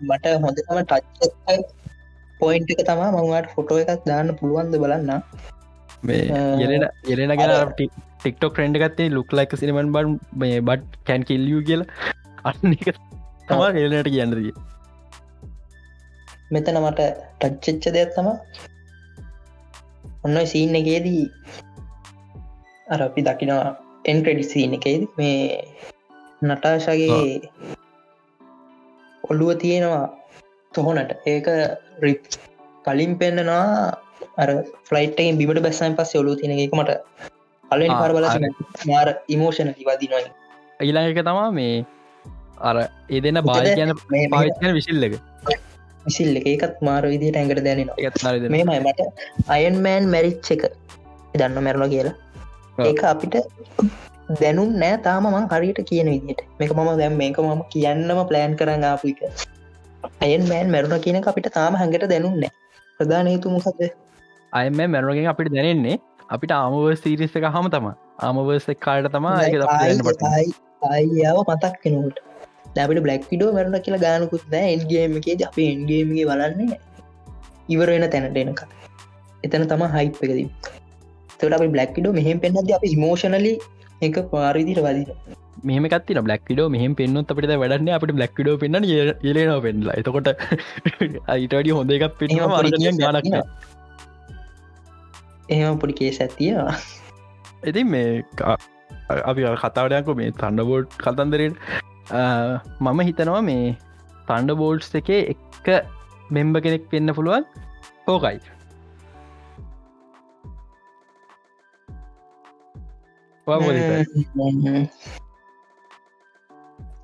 මට හොඳතම ටච් පොයින්ට එක තමා මංවාට ෆොටෝ එකක් දාන්න පුළුවන්ද බලන්න. යෙලෙන යෙලෙන ගැන ටික්ටොක් ට්‍රෙන්ඩ් ගත්තේ ලුක් ලයික සිනමන් බන් මේ බට් කැන් කිල්ලිය කියල. අන්න එක තමා එලනට කියන්නදිය මෙතන මට ටච්චච්ච දෙයක් තම ඔන්න සීන්න එකේදී අර අපි දකිනවා එන්ක්‍රඩි සීන එකේද මේ නටාශගේ ඔල්ලුව තියෙනවා තොහොනට. ඒක රිප් කලින් පෙන්න්නනවා අර ෆලයිට්ෙන් බිට බැස්සන් පස්ස ඔලු තියෙන එක. මට අලනි ආ, පර බල අර- මාර ඉමෝෂණ තිවදිනොයි ඊලා එක තමා මේ අර බාය කියන පාවිච්චන විසිල්ලක විසිල්ල ඒකත් මාර දැනෙනවා. එකත් නරිද මේමයි මට අයන්මෑන් මැරිච්ච එක. දන්න මැරණ කියලා. ඒක අපිට දැනුම් නෑ තාම මං හරියට කියන විදිට මේක මම දැම් මේක මම කියන්නම ප්ලෑන් කරන්න ආපු එක. අයන් මෑන් මැරුණ කියන අපිට තාම හැඟට දැනුන්න ප්‍රධාන හේතු මොකද අයම මැරුවගෙන් අපිට දැනෙන්නේ අපිට ආමව සීරිස්ස එක හම තම ආමවර්ස කාට තමා ආයාව මතක් කෙනකට. දැපට බ්ලක් විඩෝ මැරුණ කියලා ගානකුත් නෑ. එන්ගේම එක අප එන්ගේමගේ බලන්නේ ඉවර වෙන තැනට එනක එතන තම හයිප් එකදී තට අපි බ්ලක් ඩෝ මෙහම පෙන්න්නද අප ඉමෝෂනලි එක පාරිදිට වදින මෙම කත්තින බ්ලක්ඩෝ මෙහම පෙන්න්නොත් අපිට වැඩන්න අපට බ්ලක්ඩෝ පෙන්න්න ඒලේනවා පෙන්ලා එතකොට අයිටඩි හොඳ එකක් පොඩි මාර්ගනය case එකක් ගානක් එහෙම පොඩි කේස ඇතිවා ඉතින් මේ ක- අපි කතාවඩයක්ක මේ තන්ඩබෝඩ් කතන්දරෙන් මම හිතනවා මේ තන්ඩ බෝල්ට්ස් එක එක මෙම්බ කෙනෙක් පෙන්න්න පුළුවන් හෝකයි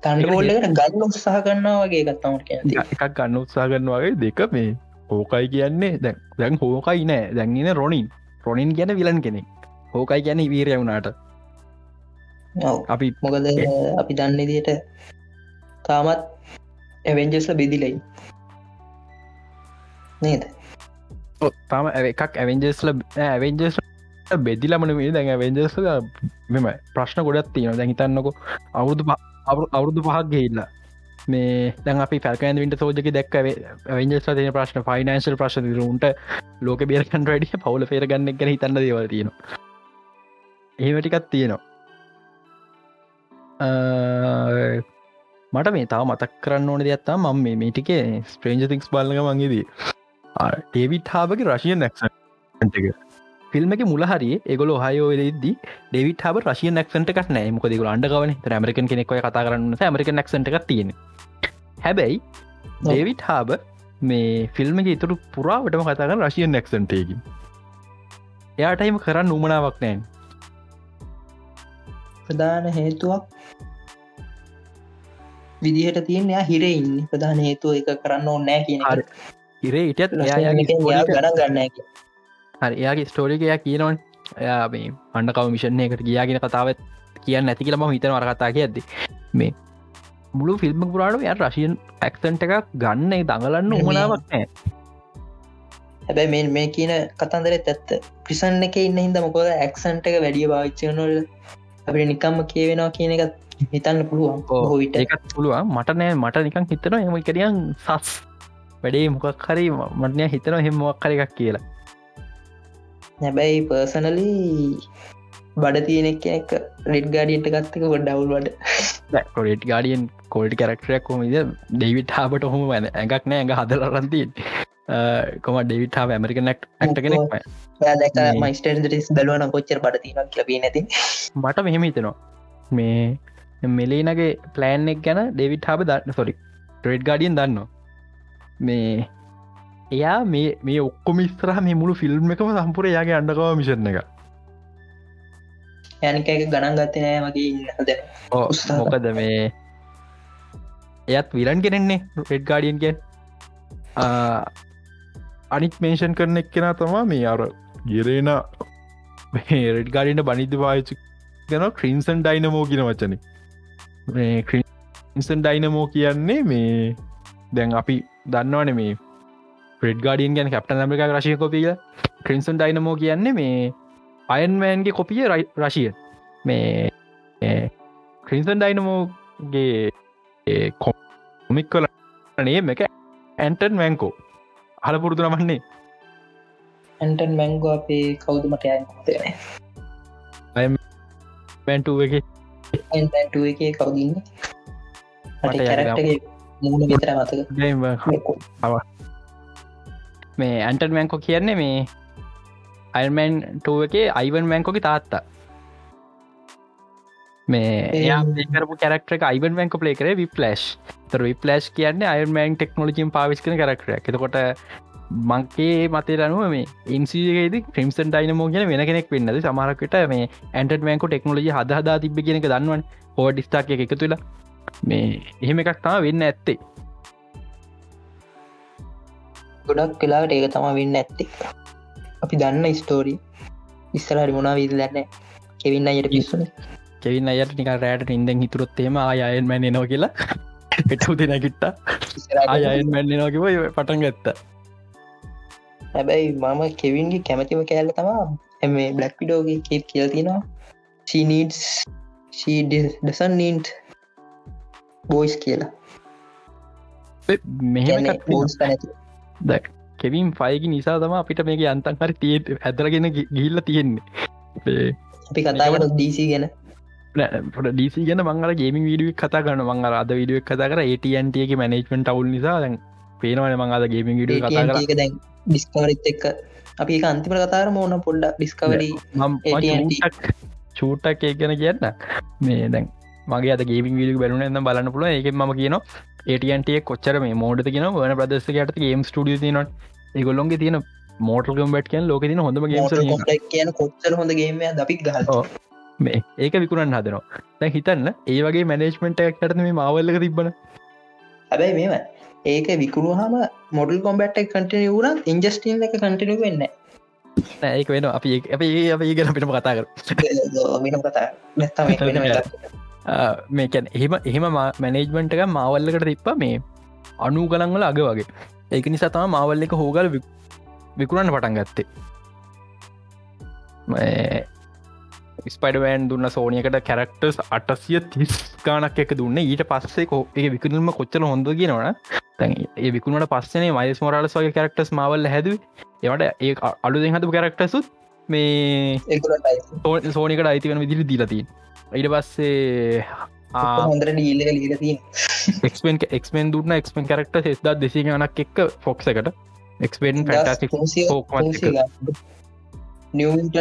තන්ඩබෝල්ලකට ගන්න උත්සාහ කරන්නා වගේ ගත්තමට කියන එකක් ගන්න උත්සා කරන වගේ දෙක මේ හෝකයි කියන්නේ දැන් දැන් හෝකයි නෑ දැන්ගෙන රොනින් රොනින් ගැන විලන් කෙනෙක් හෝකයි ගැන වීරය වුණාට අපි මොකද අපි දන්න දියට තාමත් ඇවෙන්ජස්ල බෙදිලයි නේද තම එකක් ඇවෙන්ජස්ල ඇවෙන්ජස් බෙදිලමන මේ දැන් ඇවෙන්ජස් මෙම ප්‍රශ්න ගොඩත් තියෙන දැන් හිතන්නක අවුරුදු පහ- අවුරු- අවුරුදු පහක් ගෙහිල්ලා මේ දැන් අපි පැල්කන් විට සෝජක දැක් වෙන්ජස් තින ප්‍රශ්න ෆයිනන්ශල් ප්‍රශ්න රුන්ට ලෝක බේරකන් වැඩිය පවුල පේර ගන්න ගැන හිතන්න දේවල් තියෙනවා. ඒවටිකත් තියෙනවා. අ, මට මේ තාව මතක් කරන්න ඕන දෙයක්ත්තා මම මේ මේටිකේ ස්ප්‍රේන්ජ තික්ස් බලක මගේදී ටේවිට් හාබගේ රශිය නැක්සට එක. ෆිල්ම් එක මුල හරි ගොල හයෝවෙදදි ඩෙවිට හබ රශිය නැක්සට එකක් නෑ. මොක දෙක අන්ඩගවන ඇමරිකන් කෙනෙක් කතා කරන්න ඇමරික නැක්සට එකක් තියෙන හැබැයි ඩේවිට් හාබ මේ ෆිල්ම් එක ඉතුරු පුරාවටම කතා කර රශිය නැක්සන්ටේකි එයාටයිම කරන්න උමනාවක් නෑන් ප්‍රධාන හේතුවක් විදිහට තියෙන එයා හිර ඉන්න. ප්‍රධාන හේතුව එක කරන්න ඕන්නෑ කියන හරි. ඉටත් යා ගණන් ගන්න හරි එයාගේ ස්ටෝරිකයා කියනවන්. එයා මේ අන්නකව මිෂණ එකට ගියාගෙන කතාවත් කියන්න නැති කියලම හිතන වර කතා ඇද මේ මුළු ෆිල්ම් පුරාට ය රශයන් ඇක්සන්ට එකක් ගන්න දඟලන්න උමනාවක් නෑ හැබැයි මේ මේ කියන කතන්දරෙත් ඇත්ත. ක්‍රිසන් එක ඉන්න හිද මොකොද ඇක්සන්ට එක වැඩිය භාවිච්චනොල් අපට නිකම්ම කියවෙනවා කියන එකත් හිතන්න පුළුවන් බොහෝ විට. ඒකත් පුළුවන්. මට නෑ මට නිකන් හිතන එම කරියන් සස් වැඩේ මොකක් හරි මටනය හිතන හෙමක් කර එකක් කියලා හැබැයි පර්සනලි බඩ තියෙනෙක් එක රෙඩ් ගාඩියට ගත්තක ඩවල් වඩ කොඩට ගඩියන් කෝල්ට කරක්ටරයක් කොමද ඩෙවිට හාබට හොම වැන ඇඟක් නෑ ඇඟ හදලරන්තින් කොම ඩෙවිට හා ඇමරික නැක්් ඇක්ට කෙනෙක් දැක මේ- මයිස්ටර්ස් බලවන කොච්චර බඩ තින ලබී නැති මට මෙහෙම හිතනවා. මේ මෙලේනගේ ප්ලෑන් එක් ගැන ඩෙවිට් හාබ දන්න සොරි ට්‍රේඩ් ගඩියන් දන්න මේ එයා මේ මේ ඔක්කොම ස්තරහ මේ මුළු ෆිල්ම් එකම සම්පුර යාගේ අන්ඩකව මිෂණ එක. යනික ගණන් ගත්ත නෑ වගේ ඉන්න. හද ඕ, උත්සාහ. මොකද මේ? එයත් විලන් කෙනෙන්නේ රෙඩ් ගඩියන්ගෙන් අනිත් මේෂන් කරන එක් කෙන තමා මේ අර ගෙරේන රෙඩ් ගඩින්ට බනිධ පාචි ගැන ක්‍රීන්සන් ඩයිනමෝ කියන වචන. ක්‍රීන්සන් ඩයිනමෝ කියන්නේ මේ දැන් අපි දන්නවන මේ ප්‍රෙඩ් ගඩියන් ගැන කප්ට නමික රශය කොපිය ක්‍රීන්සන් ඩයිනමෝ කියන්නේ මේ අයන්වෑන්ගේ කොපිය රශිය. මේ ක්‍රීන්සන් ඩයිනමෝගේ කොමික් කල නේ එක ඇන්ටන් මැංකෝ හල පුරුදු නමන්නේ ඇන්ටන් මැංගෝ අපේ කවුදුමට යන පැන්ටුව එක. ඇන්ටුව එක කවුදන්න මූුණ විතර මතක මේ ඇන්ටන් මැංකෝ කියන්නේ මේ අයිමන් ටුව එක අයිවන් මැංකෝකි තාත්තා. මේ එයා කරපු කැරක්ටර අයිවන් මැංක පලේ කර විපලස්් තර විපලස්් කියන්න අයමන් ටෙක්නෝලජින් පාවිස් කන කරක්ටර එතකොට මංකේ මතේ රනුව මේ ඉන්සිේද ක්‍රිම්සන් ඩයිනමෝ කියන වෙන කෙනෙක් වෙන්නද සමහරකට මේ ඇන්ට මෑන්කෝ ටෙක්නෝලජි හදහදා තිබ කියෙනෙක දන්වන් හෝ ඩිස්ටාක් එක තුළ මේ එහෙම එකක් තම වෙන්න ඇත්තේ ගොඩක් කලාට ඒක තම වෙන්න ඇත්තේ අපි දන්න ස්තෝරී ඉස්සරහරි මොනා වීද දන්න කෙවින්න අයට පිස්සුන. කෙවින්න අයට නික රෑට ඉඳෙන් හිතුරොත්තේම ආයන්මැන් එනවා කියලා. එටු දෙනකිට්ට ආයන්මැන් එනවාකිව පටන් ගත්ත. හැබැයි මම කෙවින්ගේ කැමතිම කෑල්ල තමා එම බ්ලක් විඩෝගේ කේත් කියල තියෙනවා. සීනීඩස් ඩසන් නීන්ට බෝයිස් කියලා. මෙහෙම බෝස් පැනැති දැක් කෙවින් ෆයිගි නිසා තම අපිට මේක අන්තන් හරි තිය ඇදරගෙන ගිල්ල තියෙන්නේ. අපි කතාකට දීසි ගැන. ඩීසි ගැන මංගල ගේමින් වීඩුවක් කතා කරන මංගල අද විඩුවක් කතා කර ඒටන්ටගේ මනේජමෙන්ට අවුල් නිසා දැන් පේනවන මං අද ගේමින් විඩිය කතා දැන් ඩිස්කවරිත් එක්ක. අපි අන්තිම කතාර මෝන පොඩ්ඩ ඩිස්කවරී. චූටක් ඒ ගැන කියන්න. මේ දැන් මගේ අද ගේමින් විඩිය බැලුන එන්න බලන්න පුල එක ම කියන ඒටන්ටේ කොච්චර මේ මෝඩ කියන වන ප්‍රදස්සකට ගේම් ටිය න ඒගොල්ලොන්ගේ තියෙන මෝටල් කම්බට් කියෙන් ලෝක තින හොඳම කියන කොච්චර හොඳ ගේම දපික් ගහ මේ ඒක විකුණන් හදනවා. දැ හිතන්න ඒ වගේ මැනේජ්මෙන්ට් එකකට මේ මවල්ලක තිබන හැබැයි මේම ඒක විකුණු හම මොඩල් කොම්බට් කටිය වුණත් ඉන්ජස්ටීන් එක කටිනු වෙන්න ඒක වෙන අපි අප ඒ අප ඒ ගැන පිටම කතා කර වෙන කතා මේකැන් එහෙම එහෙම මැනේජ්මන්ට් එක මවල්ලකට තිප්ප මේ අනු ගලංවල අග වගේ. ඒක නිසා තම මවල්ල එක හෝගල විකුණන්න පටන් ගත්තේ. ස්පඩවෑන් දුන්න සෝනියකට කැරක්ටර්ස් අටසිය තිස් ගානක් එක දුන්න. ඊට පස්සේ කෝ ඒ විකුණම කොච්චල හොඳ කියනවන ඒ විකුණට පස්සනේ මයිස් මොරලස් වගේ කැරක්ටස් මවල් හැද ඒවට ඒ අලු හතු කැරක්ටසුත් මේ සෝනිකට අයිති. වෙන විදිරි දීලතින් ඊට පස්සේ හොඳර ඩීල්ල ලීලතිී එක්ෙන් එක්මෙන් දුන්න එක්මෙන් කරක්ට ෙස්දා දෙසි ගනක් එක් ෆොක්ස එකට. එක්ස්පෙන් නිවට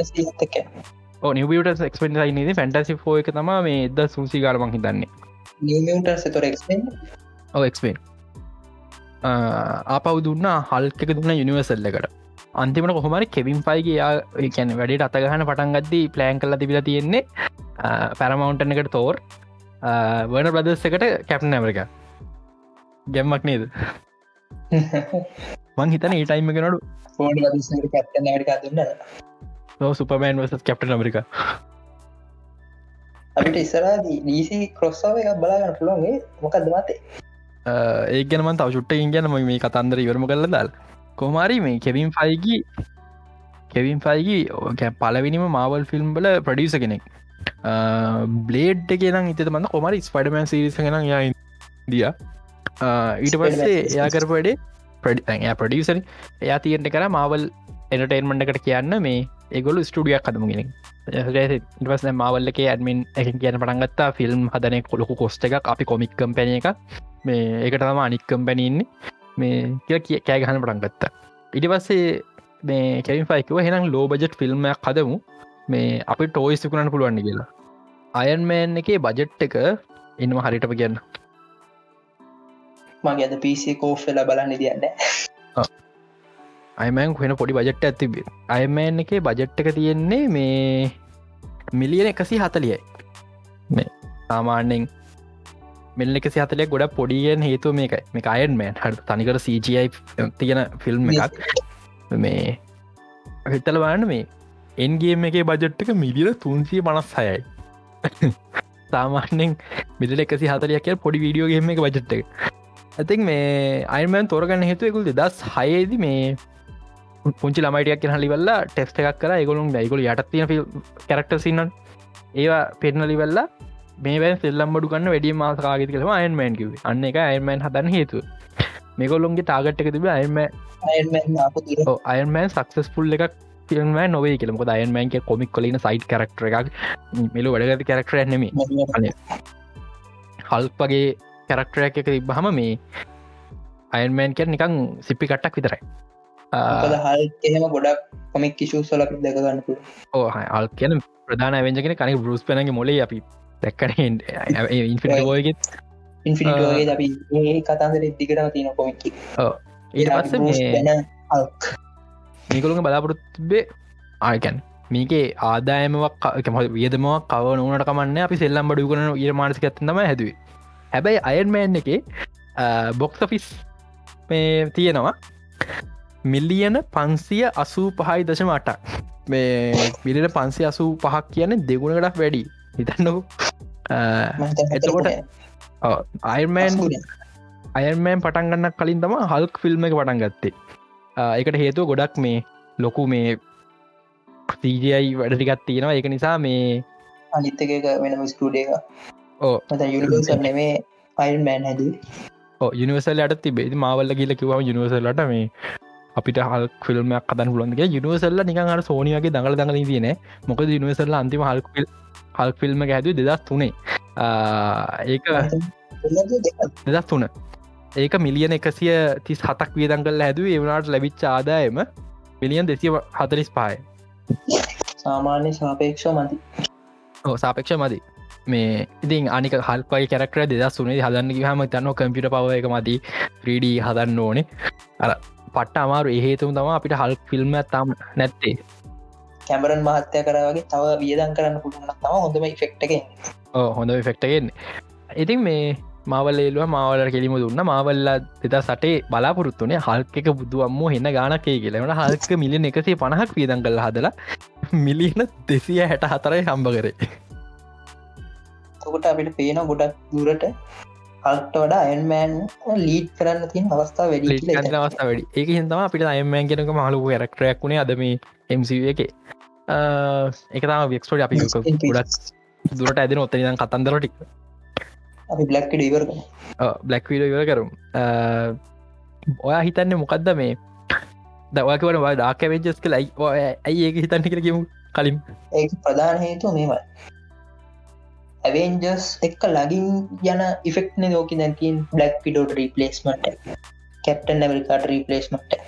එක්ස්පෙන් යිනද ෆැන්ටසි ෝ එක. තම මේ එද සුසි ගලමං හිතන්නේ. එක්ස්පෙන් ආපව දුන්න හල්ක දුන්න යුනිවර්සල්ල එකට අන්තිමට කොහොමරි කෙවින් පයිගේ කැන වැඩට අතගහන පටන්ගත්දී ප්ලෑන් කල්ල තිබිල තියෙන්නේ පැරමවුන්ටන එකට තෝර් වන ප්‍රදස් එකට කැප්න ඇමරික ගැම්මක් නේද? මං හිතන ඒ ටයිම කෙනඩු සුපමෑන් වස කැප්ට මරික අපිට ඉස්සරා දීසි කොස්සාව එකක් බලාගන්න පුළුවන්ගේ මොකක්ද මතේ? ඒ ගැනම තව චුට්ට ඉගැනම මේ කතන්දර ඉවරම කල දල් කොමාරි මේ කෙවින් ෆයිගි කෙවින් ෆයිගි ඕකැ පලවිනිම මාවල් ෆිල්ම් බල ප්‍රඩියස කෙනෙක්. බ්ලේඩ් කියෙන ඉත මන්න කොමරි ස්පඩමන් සිරිස කෙන ය දිය ඊට පස්සේ එයා කරප වැඩේ ප්‍රඩි ප්‍රඩියසරි එයා තියෙන්ට කර මාවල් එනටේන්මට එකට කියන්න මේ ඒගොලු ස්ටඩියක් කදමුගෙන ඉටවස් මවල්ලක ඇඩමින් එක කියන පටන්ගත්තා ෆිල්ම් හදන කොලොකු කොස්ට එකක්. අපි කොමික් කම්පැන එක මේ ඒකට තම අනික්කම් පැනඉන්නේ මේ කිය කෑ ගහන පටන්ගත්තා ඉටි පස්සේ මේ කැවින් ෆයිකව හෙනම් ලෝ බජට් ෆිල්ම්මයක් හදමු. මේ අපි ටෝයිස්කුණන්න පුළුවන්න කියලා. අයන්මෑන් එකේ බජට් එක ඉන්ම හරිටප කියන්න. මගේ අද පිසේ කෝෆ්වෙලා බලන්න දියන්න අයමෑන් වෙන පොඩි බජට් ඇතිබ අයමෑන් එක බජට් එක තියෙන්නේ මේ මිලියන එකසි හතලියයි මේ සාමාන්‍යෙන් මෙල්ල එකසි හතලය ගොඩ පොඩියෙන් හේතු මේකයි. මේ අයන්මෑන් හ තනිකර CGI තියෙන ෆිල්ම් එකක්. මේ හිතලවාන්න මේ එන්ගේම එක බජට් එක මිලියන තුන්සිය පනස් හයයි. සාමාන්‍යෙන් මිදල එකසි හතලයක් කිය පොඩි වීඩියෝගේම එක බජට් එක. ඇතින් මේ අයිමන් තෝරගන්න හේතුවකුල් දස් හයේද මේ පුංචි ළමයිටයක් හලිවල්ලා ටෙස්ට එකක් කර. ගොලුන් ගයිගොල යට තියෙන කැරක්ට සින්න ඒවා පෙන්නලි වෙල්ලා මේ සෙල්ලම් බඩු කන්න වැඩිය මාසකාගත කළම අයන්මෑන් කිව අන්න එක අයන්මෑන් හදන්න හේතු මේගොලොන්ගේ තාගට් එක තිබ අයම අයන්මෑන් සක්සස් පුල් එකක් ිල්ම නොවේ කියලම අයන්මෑන්ක කොමික් කොලන සයිට් කරක්ටර එකක් මෙලු වැඩගති කරක්ටර නෙම හල්පගේ කැරක්ටරයක් එක තිබ්බහම මේ අයන්මෑන් කර නිකං සිප්පි කට්ටක් විතරයි. හල් එහෙම ගොඩක් කොමික් කිෂූ සල දැකගන්න ඕහ අල් කියන ප්‍රධාන ඇවෙන්ජගෙන කනෙ බරුස් පනගේ මොලේ අපි දැක්කන ඉන්ෆිෝයගෙත් ඉන්ෆිනිටෝගේ අපි ඒ කතාන්දර දිගටම තියෙන කොමික් ඊට පස්ස මේකළුම බලාපොරොත්බේ ආයකැන් මේකේ ආදායමක් වියදමක් කව නනට කමන්න අපි සෙල්ලම් බඩු කන ඉර මානසික ඇත්තම හැදුවේ. හැබැයි අයන්මෑන් එක බොක්ස ෆිස් මේ තියෙනවා මිල්ලියන පන්සිය අසූ පහයි දශම අටක්. මේ මිලිට පන්සි අසූ පහක් කියන දෙගුණකටක් වැඩි හිතන්නකු. එතකොට අයිර්මෑන් අයර්මෑන් පටන්ගන්න කලින් තම හල්ක් ෆිල්ම් එක පටන් ගත්තේ. එකට හේතුව ගොඩක් මේ ලොකු මේ ප්‍රීජයි වැඩටිකත් තියෙනවා. එක නිසා මේ අනිත්තක වෙනම ස්ටඩ එක ඕ නෙමේ අයිර්මෑන් හැද යනිවසල් අට තිබේ මාවල්ල කියල කිව යනිවසල්ලට මේ අපිට හල් ෆිල්ම්මයක් කතන් පුලන්ගේ යුනිවසල්ල නිකහට සෝනියගේ දඟල දඟල තියන මොක යුනිවසල්ල අන්තිම හල් හල් ෆිල්ම් හැදු දෙදස් තුනේ. ඒක දෙදස් තුන. ඒක මිලියන එකසිය තිස් හතක් වියදන් කල් හැදුව ඒවනාට ලැබිච්ච ආදායම මිලියන් දෙසිය හතරිස් පාය සාමාන්‍ය සාපේක්ෂ මති සාපේක්ෂ මදි. මේ ඉතින් අනික හල්පයි කැරක්ට දෙදස් වනේ හදන්න හම තන්න කම්පිට පව එක මති 3D හදන්න ඕනේ. අර පට්ට අමාරු. ඒහේතුම් තම අපිට හල් ෆිල්ම් තම් නැත්තේ. කැමරන් මහත්තය කරවගේ තව වියදන් කරන්න පුළුවන් තම හොඳම ෆෙක්ටක හොඳ ෆෙක්ටගෙන් ඉතින් මේ මවල්ලේලුව මාවල කෙලිම දුන්න. මාවල්ල දෙතා සටේ බලාපොරත්තුනේ හල්ක බුදුවම්ම හෙන්න ගානකේ කියලවන හල්ක මිලියන එකසේ පණහක් වියදන් කළ හදලා මිලියන දෙසිය හැට හතරයි හම්බ කරේ. තකොට අපිට පේන ගොඩක් දුරට හල්ට වඩා අයන්මෑන් ලීඩ් කරන්න තින් අවස්ථා වැඩි අවස්ථා වැඩි. ඒක හිතම අපිට අයමෑන් කෙනක මහලු රක්ටරයක් වුණේ අදම එMC එක. එකතම වික්ස්ටෝඩ අපි ගොඩක් දුරට ඇදෙන ඔත්තනිදන් කතන්දරටික් අපි බ්ලක් ඩීවර් බ්ලක් විඩ ඉවර කරුම්. ඔයා හිතන්න මොකක්ද මේ? දවකවට වා ඩාක වෙජස් කලයි ඇයි ඒක හිතන්න කර කිමු කලින්. ඒ ප්‍රධාන හේතු මේමයි ඇවෙන්ජස් එක්ක ලගින් යන ඉෆෙක්න දෝක දැතින් බ්ලක් පිඩෝට රීපලේස්මට කැප්ටන් ඇමරිකාට රීපලේස්මට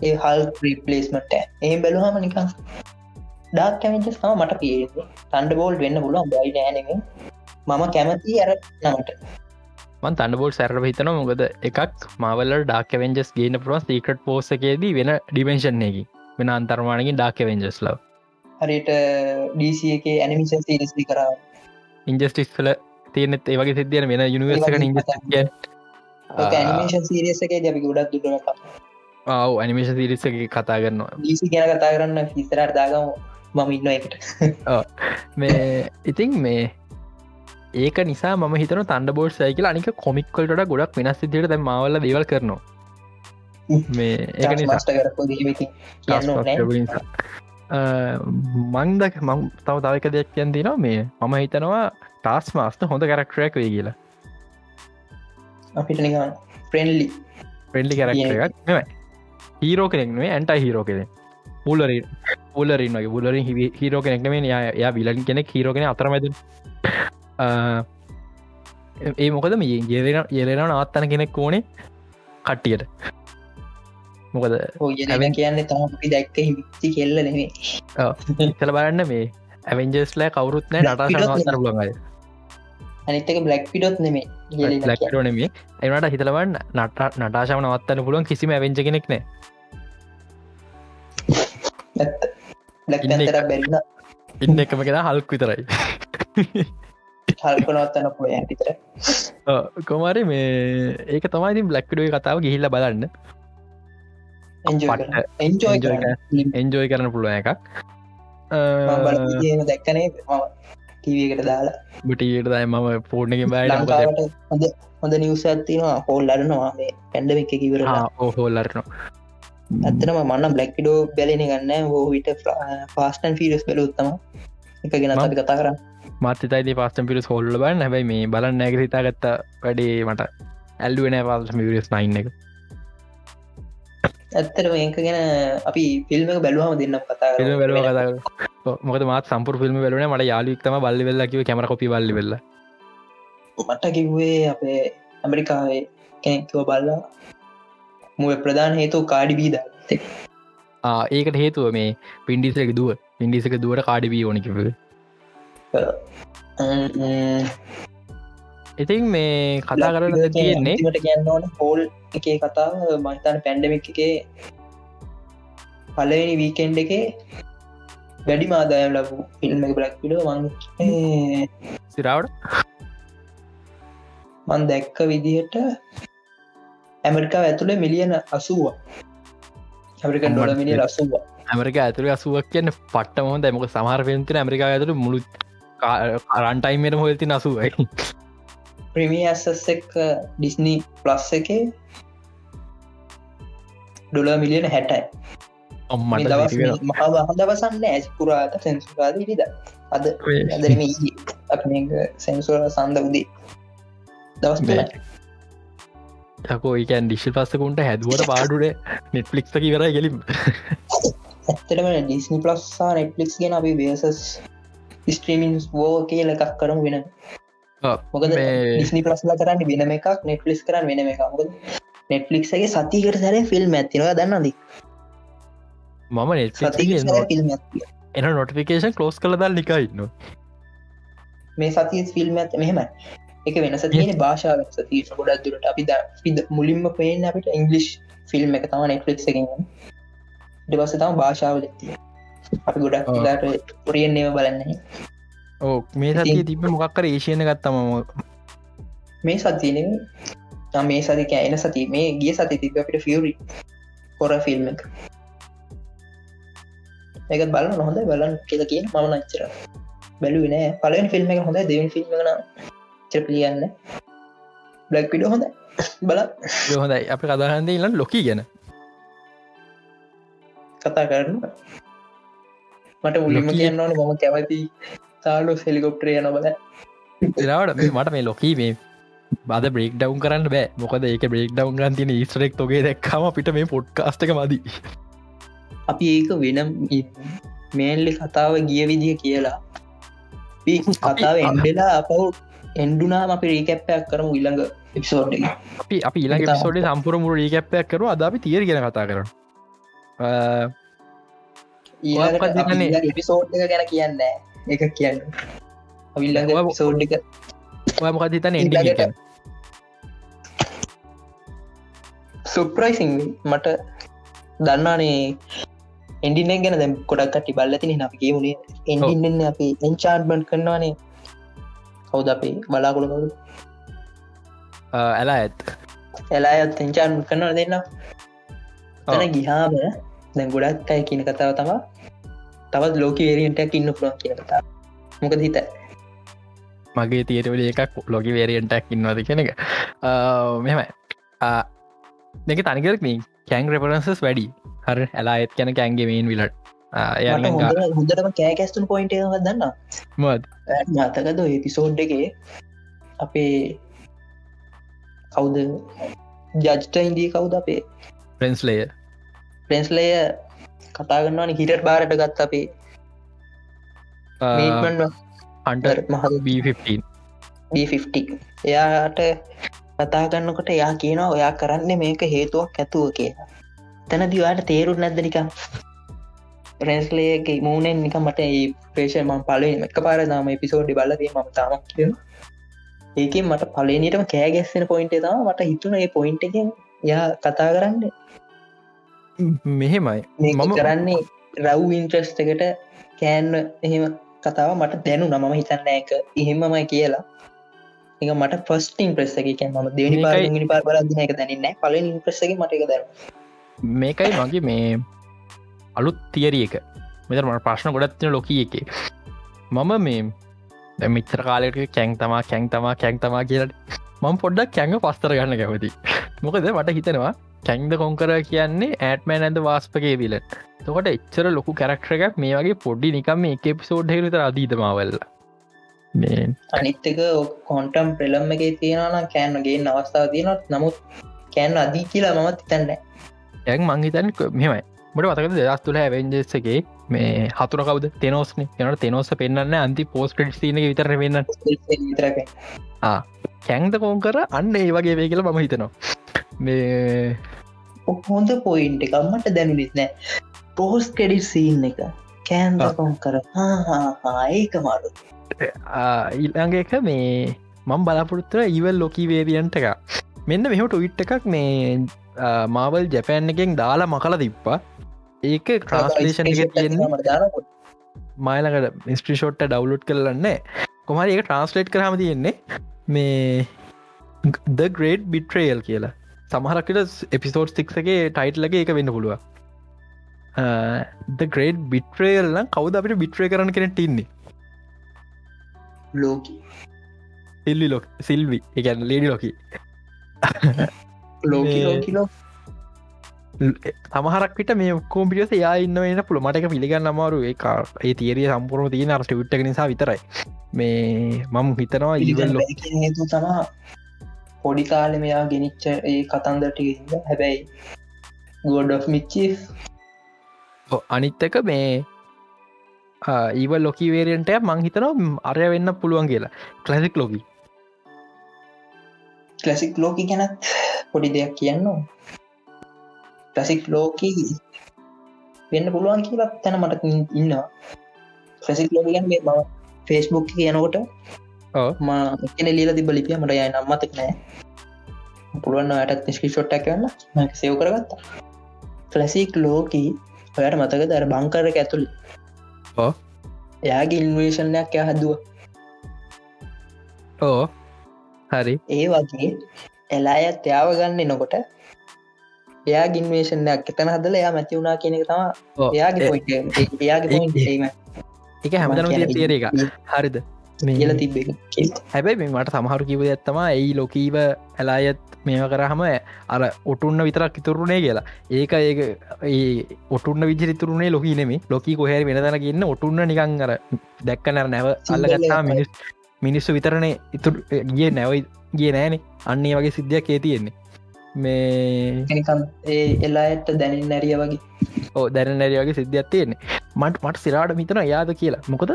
ඒ හල් රීපලේස්මට එහම බැලුහම නිකන් ඩක් කැමචස් තම මට පිය තන්ඩ බෝල්් වෙන්න පුළුවන්. බයි නෑනම මම කැමති අර නමට. තන්නබෝල් සැර හිතන මොකද එකක් මවල ඩක් වෙන්ජස් ගේන පුරුවන් සීකට පෝසකේදී වෙන ඩිමෙන්ශන්යකි වෙන අන්තර්මානකින් ඩක් වෙන්ජස් ලව. හරිට එක ඇනිමිෂන් සිරිස්ලි කරා ඉන්ජස්ටිස් කල තියනෙත් ඒවගේ සිද්ධියන වෙන යුනිවර්සක ඉ ඇනිමේෂන් සිරියසක දැපි ගොඩක් දුරට ආව ඇනිමේෂන් සිරිස්සක කතා කරනවා. ලිසි ගැන කතා කරන්න හිතරට දාගම. මම ඉන්න එකට මේ ඉතින් මේ ඒක නිසා ම හිතන තන්ඩ බෝඩ් සයිකල අනික කොමික්කල්ට ගොඩක් වෙනස් සිදිට දැ මවල දේවල් කරනවා. මේ ඒක නිසා මන්දක මං තව තවක දෙයක් කියන් තිනවා මේ මම හිතනවා ටස් මාස්ට හොඳ කරක්ටරයක් වේ කියලා. අපිට ප්‍රෙන්ලි කරක්ට එකක් මෙම හීරෝ කෙනෙක්ේ ඇන්ට හීරෝ කෙනෙ පුලරි පුලරින් වගේ. පුලරින් හිරෝ කෙනෙක් මේ යා විලන් කෙනෙක් හිරෝගෙන අතරමැද. ඒ මොකද මේ යෙලෙන යෙලෙන නවත්තන කෙනෙක් ඕනේ කට්ටියට මොකද කියන්න තම අපි දැක්ක විච්චි කෙල්ල නෙවේ ඉතල බලන්න මේ ඇවෙන්ජස්ලෑ කවරුත් නෑ නටාසර ලඟයි අනිතක බ්ලක් පිඩොත් නෙමේ නෙමේ එනට හිතලවන්න නට නටාශම නවත්තන්න පුළුවන් කිසිම ඇවෙන්ජ කෙනෙක් නෑ බැරින ඉන්න එකම කෙන හල්ක් විතරයි. හල්පනවත්තන්න පුළ ඇතිතර කොමරි මේ ඒක තමයි බ්ලක්ඩුව කතාව ගිහිල්ල බලන්න එන්ජෝයි කරන පුළුව එකක්. දැක්කනේ ටීවකට දාලා. බටියට දයි මම පෝර්ණක බෑ හොඳ හොඳ නිවස ඇතිනවා හෝල් අරනවා මේ පැන්ඩමික් කිවර හෝල්ලරනවා ඇත්තනම මන්න බ්ලක්ඩෝ බැලෙන ගන්න හෝ විට පාස්ටන් ෆිරස් බැලුත්තම එක ගෙන අපි කතා කරන්න. මත්තතයිද පස්ටම් පිරිස් හොල්ල බන්න හැබයි මේ බලන්න නැග හිතාගත්ත වැඩේ මට ඇල්ලුවෙන පාල්ම විරස් නයින්න එක ඇත්තට ඒක ගැන අපි ෆිල්ම බැලුවම දෙන්න කතා බැලුව කතා මොකද මාත් සම්පුර ෆිල්ම් වෙලුන මට යාලුක්තම බල්ලි වෙල්ලකිව කැමර කොපි බල්ලි වෙල්ල. මට කිව්වේ අපේ ඇමරිකාවේ කෙනෙක්ව බල්ලා. මුව ප්‍රධාන හේතු කාඩි බීද ඒකට හේතුව මේ පින්ඩිසක දුව. පින්ඩිසක දුවට කාඩිබී ඕනකිව ඉතින් මේ කතා කරන තියෙන්නේ ට කියන්න ඕන පෝල් එක කතාව මහිතන පැන්ඩමික් එක පලවෙනි වීකෙන්ඩ් එක වැඩි මාදායම් ලබූ ෆිල්ම් එක බලක් පිඩ මං සිරාවට මන් දැක්ක විදිහට ඇමරිකා ඇතුළේ මිලියන අසුවා. ඇමරිකන් ඩොල මිලිය රස්සුවා ඇමරික ඇතුර අසුවක් කියන්න පට්ටම දැමක සමහර පෙන්තින ඇමරිකා ඇතුළ මුළු කරන්ටයිමට හොල්ති නසුවයි ප්‍රමිය ඇසස් එක ඩිස්නී ප්ලස් එක ඩොල මිලියන හැටයි මහා දවසන්න ඇස් පුරාට සැන්සුරාද විද අද ඇදරම සැන්සුර සන්ද උදේ. දවස් යකෝ ඒකන් ඩිශල් පස්සකුන්ට හැදුවට පාඩුට නෙට්ලික්ක කිවර ගෙලින් ඇත්තටම ඩිස්නි පලස්සා නෙට්ලික්ස් ගෙන අපි බේසස් ස්ට්‍රීමින්ස් වෝ කියල එකක් කරම වෙන මොකද ඩිස්නි පලස්ලා කරන්න වෙනම එකක් නෙට්ලිස් කරන්න වෙනම එක මොකද නෙට්ලික්ගේ සතිකට සැර ෆිල්ම් ඇතිනවා දන්නද මම එන නොටිකේෂන් කලෝස් කළ දල් නිකයින්න මේ සති ෆිල්ම් ඇත මෙහෙම එක වෙනස තියෙන භාෂාව සති ගොඩක් දුරට. අපි ද මුලින්ම පේෙන් අපිට ඉංගලිෂ් ෆිල්ම් එක තම නෙට්ලික් එක ඩවස තම භාෂාවල අපි ගොඩක් ලාට පුරියෙන් ඒව බලන්නේ ඕ මේ සතිය තිබ මොකක්කර ඒශයන ගත්තම මේ සතින මේ සති කෑන සති මේ ගිය සති තිබ අපිට ෆියරි හොර ෆිල්ම් එක. ඒකත් බලන්න නොහොඳ බලන්න කියල කියන මම නච්චර බැලුව නෑ. පලෙන් ෆිල්ම් එක හොඳ දෙවන් ෆිල්ම් න. චපලියන්න බ්ලක් පිඩ හොඳ බල හොඳයි. අප කදාහන්ද ඉලන් ලොකී ගැන. කතා කරන්න. මට උලිම කියන්න ඕන මම කැමති තාලු හෙලිකොප්ටරය නොබල එලාට මට මේ ලොකී මේ බද බ්‍රේක් ඩව් කරන්න බෑ. මොකද ඒක බ්‍රේක් ඩව් ගන් තින ස්ටරෙක් තොගේ දැක්කම පිට මේ පොඩ්කාස්ටක මදී අපි ඒක වෙනම් මේල්ලි කතාව ගිය විදිහ කියලා. කතාව එන්ඩෙලා අපව් එන්ඩුනාම අපි රීකැප්පයක් කරමු ඉල්ළඟ එපිසෝඩ් අපි අපි ඉලා සෝඩ සම්පුර මුර රීකැප්පයක් කරු අදාපි තියර ගෙන කතා කරන එපිසෝඩ් එක ගැන කියන්න. එක කියන්න. අවිල්ලඟ සෝඩ් එක ඔය මොකද හිතන එ සුප්‍රයිසිං මට දන්නානේ එන්ඩිනෙක් ගැන දැම් කොඩක් කටි බල්ලතින අපගේ මුණේ එන්ඩින්න අපි එන්චාර්බන්් කරනවානේ. කවුද අපේ? බලාකුළ කවුද ඇලා ඇත්. එලා ඇත් එංචාර්න් කරනවා දෙන්න තන ගිහාම දැන් ගොඩක් අය කියන කතාව තමා තවත් ලෝක වේරියන්ටක් ඉන්න පුළන් කියන කතා මොකද හිත මගේ තීරවල එකක් ලොගි වේරියන්ටක් ඉන්නවද කෙන එක දෙක තනිකරක්න කැන් රෙපරන්සස් වැඩි. හර ඇලා එත් කැන කැන්ගේ මේන් විලට හොඳටම කෑකැස්තුන් පොයින්ට දන්න ඥාතකද එපිසෝඩ් එකේ අපේ කවුද? ජජ්ට ඉන්දී කවුද අපේ? ප්‍රන්ස්ලය ප්‍රන්ස්ලය කතා ගන්නවන හිටර් බාරට ගත් අපේ අන්ටර් මහ B15 B50 එයාට කතා ගන්නකොට එයා කියනවා ඔයා කරන්න මේක හේතුවක් ඇතුව කියලා. තැන දිවාට තේරුත් නැද්ද නිකම් ප්‍රෙන්ස්ලේගේ මූනෙන් නික මට ඒ පේෂ ම පලෙන් එක පාර දාම පිසෝඩි බලදී ම තාමක් කිය ඒක මට පලනටම කෑගැස්සෙන පොයින්ට තම මට හිතුන ඒ පොයින්ට එක යා කතා කරන්න. මෙහෙමයි. මම කරන්නේ රව් ඉන්ට්‍රස්ට එකට කෑන්න එහෙම කතාව මට දැනු නම හිතන්න එක එහෙමමයි කියලා එක මට ෆස්ටිං ප්‍රෙස්සක ම දෙනි පාර ගනි පාර බල එක දැනන්න පල ප්‍රෙසක මට එක දැන මේකයි මගේ මේ අලුත් තියරිය එක. මෙතර මට ප්‍රශ්න ගොඩත්තින ලොකී එක. මම මේ මිත්‍ර කාලක කැං තමා කැං තමා කැං තමා කියලට මම පොඩ්ඩක් කැංග පස්තර ගන්න කැවති මොකද මට හිතනවා කැන්ද කොංකර කියන්නේ ඇටමෑන් ඇද වාස්පගේ විල. තකොට එච්චර ලොකු කැරක්ටර එකක් මේ වගේ පොඩ්ඩි නිකම එක පිසෝඩ් හෙලත අදීතමාවල්ල අනිත්තක කොන්ටම් ප්‍රෙලම් එක තියෙනන කෑන්ගේ අවස්ථාව තියෙනත් නමුත් කෑන් අදී කියලා මමත් හිතන්න ඇක් මංහිතන් මෙමයි මට වතක දෙදස් තුළ ඇවෙන්ජෙසගේ මේ හතුර කවද? තෙනෝස්න යනට තෙනෝස පෙන්න්න අන්ති පෝස් ක්‍රට් සින විතර වෙන්න කැන්ද කෝන් කර? අන්න ඒ වගේ වේ කියලා මම හිතනවා. මේ හොඳ පොයින්ට එකම්මට දැනුනිත් නෑ පෝස් කෙඩි සීන් එක කෑන්දකොන් කර ඒක මාරු. ඊළඟ එක මේ මං බලාපොරත්තුර ඉවල් ලොකී වේවියන්ට එක මෙන්න මෙහට විට් එකක් මේ මාවල් ජැපෑන් එකෙන් දාලා මකල තිබ්පා ඒක තියෙන්නේ. මයිලකට මිස්ට්‍රිෂෝට්ට ඩවලෝඩ් කරලන්න කොමරි ඒක ට්‍රන්ස්ලේට් කරහම තියෙන්නේ. මේ ද ග්‍රේඩ් බිට්‍රේල් කියලා. සමහරකට එපිසෝඩ් සික්සගේ ටයිට්ලගේ එක වෙන්න පුළුව ද ග්‍රේඩ් බිට්‍රේල්ලම් කවද අපිට බිට්‍රේ කරන කෙනෙට ඉන්නේ? ලෝක. සිල්ලි ලොක් සිල්වි එකන් ලේඩි ලොකි. ලෝකලෝ තමහරක්ට මේ කෝම්පිියස යා ඉන්න එන්න පුළ මටක පිළිගන්න අමාරු ඒ ඒ තිේරිය සම්පුරම තියෙන අරට විට්ට නිසා විතරයි. මේ මම හිතනවා ඉවල්ල තමා පොඩි කාලෙ මෙයා ගෙනනිච්ච ඒ කතන්දරටික හැබැයි ගෝඩ් මිච්චි අනිත් එක මේ ඒව ලොකි වේරෙන්ට මං හිතනවා අරය වෙන්න පුළුවන් කියලා. කලසික් ලොකි කලසික් ලෝකි ගැනත් පොඩි දෙයක් කියන්න කලසික් ලෝකී වෙන්න පුළුවන් කියලා තැන මට ඉන්නවා. කලසික් ලෝක ගැන මේ බව ෆෙස්බුක් කියනකොට ම එකන ලීල තිබ ලිපිය මට යයි නම්මතක් නෑ. පුළුවන් අයටත් නිස්කි ෂොට්ටක් කියන්න සයව කරගත්තා. ෆලසික් ලෝකී ඔයට මතක දර බංකරක ඇතුළි. එයාගේ ඉන්වේෂණයක් ය හදුව. ඕ හරි. ඒ වගේ එලා ඇත් යාව ගන්න නොකොට එයා ගින්වේෂණයක් එතන හදල එයා මැති වුණනා කියනෙක තම එයාගේ එයාගේ එක හැමදන තේර එක හරිද? කියල තිබ හැබැයි මේ මට සමහරු කිව ඇත්තම ඇයි ලොකීව ඇලායත් මේම කරහම අර ඔටුන්න විතරක් ඉතුරුණේ කියලා. ඒක ඒක ඒ ඔටුන්න විජිරිතුරුණේ ලොකී නෙමේ ලොකී කොහැර වෙනදන කියන්න ඔටුන්න නිකං අර දැක්කනර නැව අල්ලගත්තා මිනිස් මිනිස්සු විතරණේ ඉතුර ගිය නැවයි ගිය නෑනේ අන්නේ වගේ සිද්ධියක් ඒ තියෙන්නේ. මේ ඒ එලායට දැනින් නැරිය වගේ. ඕ දැන නැරිය වගේ සිද්ධියක් තියෙන්නේ. මට මට සිරාට මිතන යාද කියලා. මොකද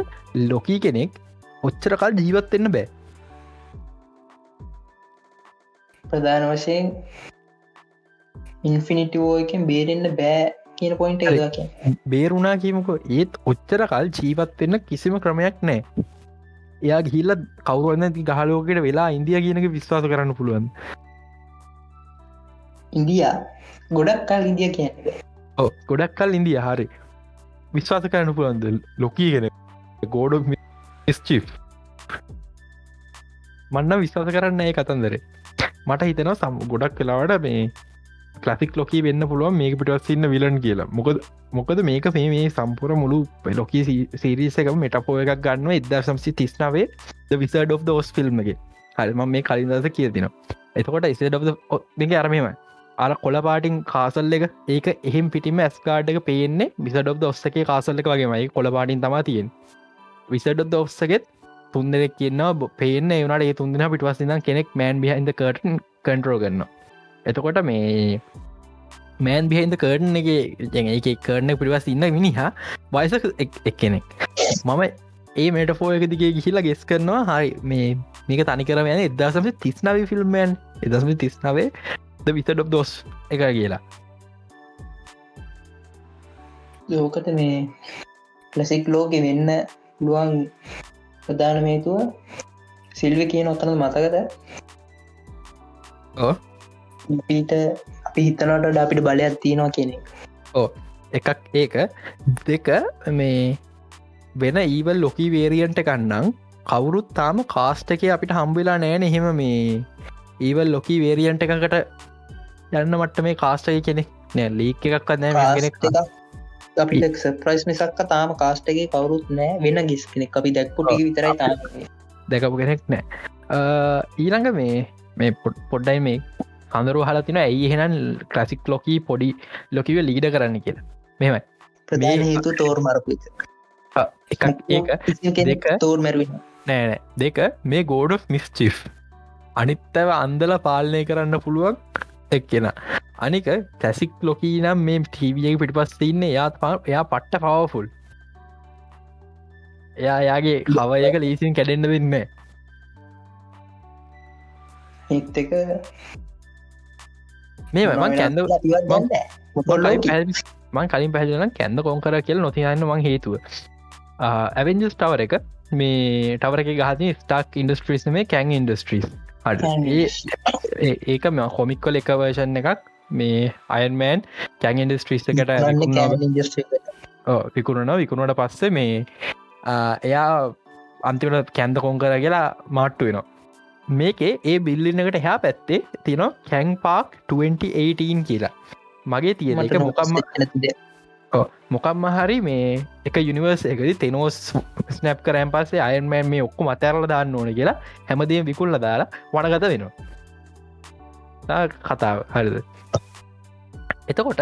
ලොකී කෙනෙක් ඔච්චර කල් ජීවත්වෙන්න බෑ ප්‍රධාන වශයෙන් ඉන්ෆිනිිටවෝ එකෙන් බේරෙන්න්න බෑ කියන පොයින්ට බේරුණා කියීමක. ඒත් ඔච්චර කල් ජීවත්වෙන්න කිසිම ක්‍රමයක් නෑ. එයා ගිල්ල කවරුවන්න ති ගහලෝකට වෙලා ඉන්දිය කියනක විශ්වාස කරන්න පුළුවන්. ඉන්දයා? ගොඩක් කල් ඉදිය කියන ගොඩක් කල් ඉන්දිය හරි. විශ්වාස කරන්න පුළුවන්ද ලොකී ගෙන ගෝඩ ස්චි මන්න විශ්වාස කරන්න ඒ කතන්දරේ මට හිතනවා සම් ගොඩක් කලාවට මේ කලසික් ලොකී වෙන්න පුළුවන් මේක පිටවස්සින්න විලන් කියලා. මොකද මොකද මේක මේ මේ සම්පුර මුළු ලොකී සිරිසක මෙටපෝ එකක් ගන්න එදදා සම්සි තිස්නාවේ ද විසඩ් of දෝස් ෆිල්ම් එක. හල්ම මේ කලින් දස කිය තින එතකොට ඉස දෙක අරමම අර කොල පාටින් කාසල් එක ඒක එහෙම පිටිම ඇස්කාඩ් එක පේන්නේ විසඩ ඔබ් ඔස්සගේ කාසල්ල එක වගේමයි. කොල පාටින් තමා තියෙන් විසඩ ඔස්සගෙත් තුන්දෙක් කියන්න පේන වනට ඒ තුන්දෙන පිටවස්සින්න කෙනෙක් මෑන් බිහින්ද කට කන්ටරෝ ගන්න එතකොට මේ මෑන් බිහින්ද කර්ටන එක එක කරන පිරිවස් ඉන්න මිනිහා වයිස එක් කෙනෙක්. මම ඒ මට ෆෝ එක දිගේ ගිහිලා ගෙස් කරනවා. හරි මේ මේක තනි කරම යන එදසම තිස්නාව ෆිල්ම්මන් එදසම තිස්නාවේ ද විතඩ දොස් එක කියලා. ලෝකට මේ ලසික් ලෝකෙ වෙන්න පුළුවන් ප්‍රධාන මේතුව සිල්වි කියන ඔත්තන මතකද? ඕ පීට අපි හිතනට අපිට බලයක් තියෙනවා කියන ඕ එකක් ඒක. දෙක මේ වෙන ඊවල් ලොකී වේරියන්ට කන්නම් කවුරුත් තාම කාස්ට එක අපිට හම්බවෙලා නෑන එහෙම මේ ඒවල් ලොකී වේරියන්ට එකකට යන්න මට්ට මේ කාස්ටය කෙනෙ නෑ. ලීක් එකක් නෑ. කෙනෙක් අපිට ප්‍රයිස් මිසක්ක තාම කාස්ටගේ කවරුත් නෑ. වෙන ගිස් කෙනෙක්. අපි දැක්පුට විතරයි තා දැකපු කෙනෙක් නෑ. ඊළඟ මේ මේ පොඩ්ඩයි මේ කඳරු හල තින ඇයි එහෙනම් ක්‍රසික් ලොකී පොඩි ලොකිව ලීඩ කරන්න කියලා. මෙමයි ප්‍රධාන හේතු තෝර් මරපු එකක් ඒක තෝර් මැරවින නෑනෑ දෙක මේ ගෝඩ මිස්චි් අනිත්තව අන්දල පාලනය කරන්න පුළුවන් එක් කියෙන අනික කැසික් ලොකී නම් මේ ටීවියක පිටිපස් තින්න එයාත් එයා පට්ට පවෆුල් එයා යාගේ කවයක ලීසින් කැඩෙන්න්න වෙන්න ඒත් එක මේ මන් කැන්ද මන් කලින් පැහලන කැන්ද කොන් කර කියල නොතියන්න මං හේතුව. ඇවෙන්ජස් ටවර එක මේ ටවර එක ගහති ස්ටාක් ඉන්ඩස්ට්‍රීස් මේ කැන් ඉන්ඩස්ට්‍රීස් ඒක මෙ හොමික්කොල එක වර්ෂන් එකක් මේ අයන්මෑන් කැන් ඉන්ඩස්ට්‍රීස් එකට විකුණන විකුණට පස්සේ මේ එයා අන්තිවට කැන්ද කොන් කර කියලා මාට්ටු වෙනවා. මේකේ ඒ බිල්ලිනකට හැ පැත්තේ තින කැන් පාක් 2018 කියලා. මගේ තියෙන එක මොකක්ම මොකක්ම හරි මේ එක යුනිවර්ස් එකදි තෙනෝස් ස්නැප් කරෑන් පස්සේ අයන්මෑන් මේ ඔක්කො මතරල දාන්න ඕන කියලා හැමදේ විකුල්ල දාලා වනගත වෙනවා කතාව. හරිද? එතකොට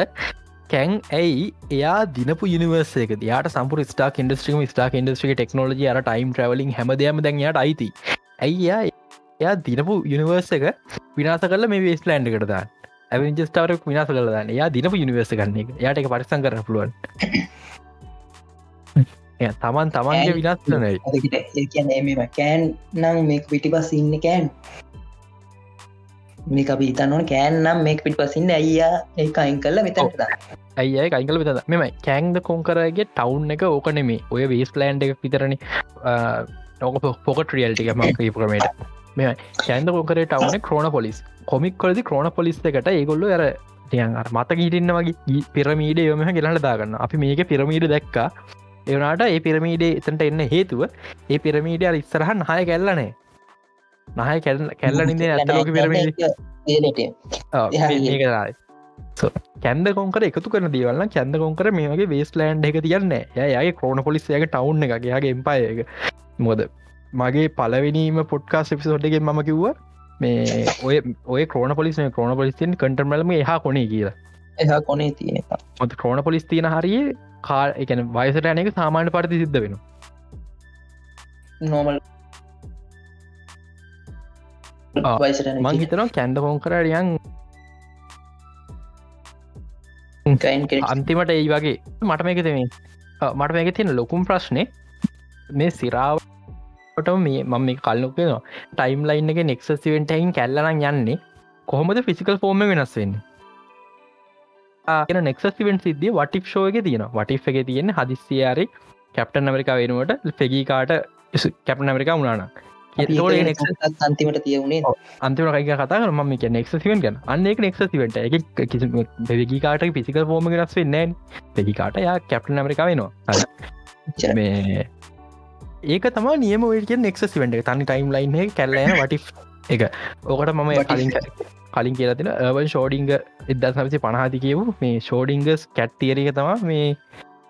කැන් ඇයි එයා දිනපු නිවර්සේක යාට සම්පුර ස්ටා ඉන්ඩස්ට්‍රීම ස්ටා ඉන්ඩස්ට්‍රි ටෙක්නෝජි අර ටයිම් ්‍රවලින් හැමදම දැන් යට අයිති. ඇයියා එයා දිනපු යුනිවර්ස එක විනාස කරල මේ වේස් ලෑන්ඩ කරදා ඇවිජස්ටාවර විනාස කරලදන්න යා දිනපු යුනිවර්ස කරන්න එක. යාට එක පරිසං කර පුළුවන්. තමන් තමන්ගේ විනාස් කරනයි ඒ කියන එම කෑන් නම් මේ පිටිපස් ඉන්න කෑන් මේ අපි හිතන්නවන කෑන් නම් මේ පිට පසින්න අයියා ඒ අයින් කල්ල මෙතට ඇයි අයිකල විත මෙම කෑන්ද කොංකරගේ ටවුන් එක ඕක නෙමේ ඔය වේස් ලෑන්් එක පිතරණ නොක පොකට රියල්ටික මක් ප්‍රමේට මෙ කෑන්ද කොකර ටවන ක්‍රෝණ පොලිස් කොමික් කොලදි ක්‍රෝණ පොලිස් එකට ඒගොල්ලු අර තියන් මත ගීටන්න වගේ පිරමීඩ යොම ගෙනට දාගන්න අපි මේක පිරමීඩ දැක්කා. එවනාට ඒ පිරමීඩේ එතට එන්න හේතුව ඒ පිරමීඩ අර ඉස්සරහන් හය කැල්ලනේ. නහය කැල්ල නිද ඇතලෝක කරයි කැන්ද කොන්කර එකතු කරන දවල්න්න කැන්ද කොන්කර මේ වගේ වේස් ලෑන්් එක තියන්න යගේ ක්‍රෝණ පොලිස්සයක ටවුන් එකගේ එම්පායක මොද මගේ පලවෙනීම පොට්කාස් එපිසෝට්ගේ මම කිව්ව මේ ඔය ඔය ක්‍රෝණ පොලිස් ක්‍රෝණ පොලිස්තින් කටර්මලම එහා කොනේ කියලා. එහා කොනේ තියෙන මොද ක්‍රෝණ පොලිස් තියන හරිය කාල් එකන වයිසට යනක සාමාන්‍ය පරිති සිද්ධ වෙන නෝමල් මං හිතනවා කැන්ඩ කොන්කරඩියන් අන්තිමට ඒ වගේ මට මේක තෙමේ මට මේක තියෙන ලොකුම් ප්‍රශ්නය මේ සිරාවට මේ මම මේ කල්ලොකෙනවා ටයිම් ලයින් එක නෙක්සිවෙන්ටයින් කැල්ලන යන්නේ කොහොමද ෆිසිකල් ෆෝර්ම වෙනස් වෙන්නේ? නෙක්සිවෙන් සිද්ධිය වටික් ෂෝක තියෙන වටික් එක තියෙන හදිස්සියාරි කැප්ටන් ඇමරිකා වෙනුවට ෆෙගීකාට කැප්න ඇමරිකා උනානක් අන්තිමට තියවුණේ අන්තිම කයි කතා මේ නෙක්සිවෙන් ගැන. අන්න එක. නෙක්සිවට එක කිසි පෙවිගිකාට පිසිකල් ෆෝම රස් වෙන්න පෙගිකාට යා කැප්ටන් ඇමරිකා වෙනවා. මේ ඒක තම නියම ක නෙක්සිවට තනි ටයිම් ලයින් කැල්ලන වටි එක. ඕකට මම කලින් කලින් කියලතින ඒවන් ෂෝඩිංග එදදා සමසි පණහති කියවු මේ ෂෝඩිංගස් කැට්තියරක තම මේ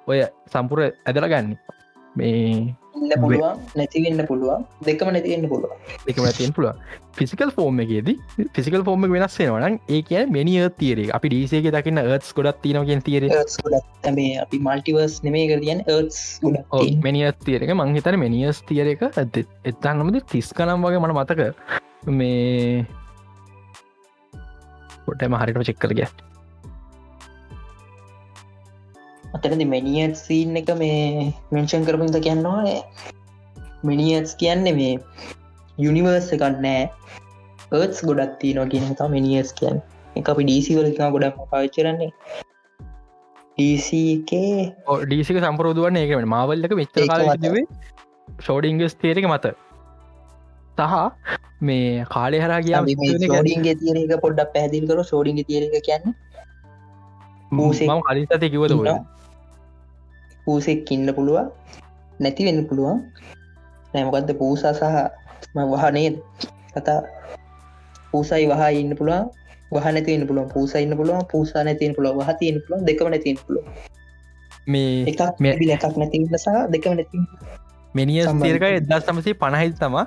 ඔය සම්පුර ඇදල ගන්න. මේ ඉන්න පුළුවන් නැතිවෙන්න පුළුවන් දෙකම නැතිවෙන්න පුළුව එක තියෙන් පුළුව ෆිසිකල් ෆෝර්ම් එකේද ෆිසිකල් ෆෝර්ම වෙනස් වෙනවන ඒ කිය මෙනිය තේර අපි ඩීසේගේ දකින්න ඒත්ස් ගොඩත් තිනගෙන් තේර මේ අපි මල්ටිවර්ස් නෙමේ කරතියන් ඒත්ස් මෙනිියස් තේරක මංහිතන මෙනිියස් තියර එක. ඇද එත්තන්නමද තිස් කනම් වගේ මන මතක. මේ පොටම හරිට චෙක්කරග අතනද මෙනිියත් සීන් එක මේ මෙන්ෂන් කරපුද කියන්නවානේ මිනිියස් කියන්නේ මේ යුනිවර්ස එකන්නෑ ඒත්ස් ගොඩත් තියනවා කියන තා මිනිියස් කියන් එක අපි ඩීසිවල ගොඩක් පාච්චරන්නේ ඩීසකේ ඩීසික සම්පරෝදුවන්න ඒකම මාවල්ලක මෙච්චර කාලවේ ෂෝඩිංගස් තේරක මත. සහ මේ කාලය හරා ෝඩින්ගේ තියරක පොඩ්ඩක් පැදිල් කර ෝඩින්ග තියරක කියන්න මූසේ ම කලිතති කිවද පූසෙක් ඉන්න පුළුවන්. නැති වෙන්න පුළුවන්. නෑමකක්ද පූසා සහ වහනේ කතා පූසයි වහා ඉන්න පුළුවන්. වහ නැතින්න පුළුවන්. පූසයින්න පුළුවන්. පූසා නැතින් පුළුව හ තියන පුළුවන්. දෙකම නැතින් පුළුව මේ එකක් මේ එකක් නැතින්න සහ දෙකම නැති මෙනිිය තේරක එදස් සමසේ පණහිල් තමා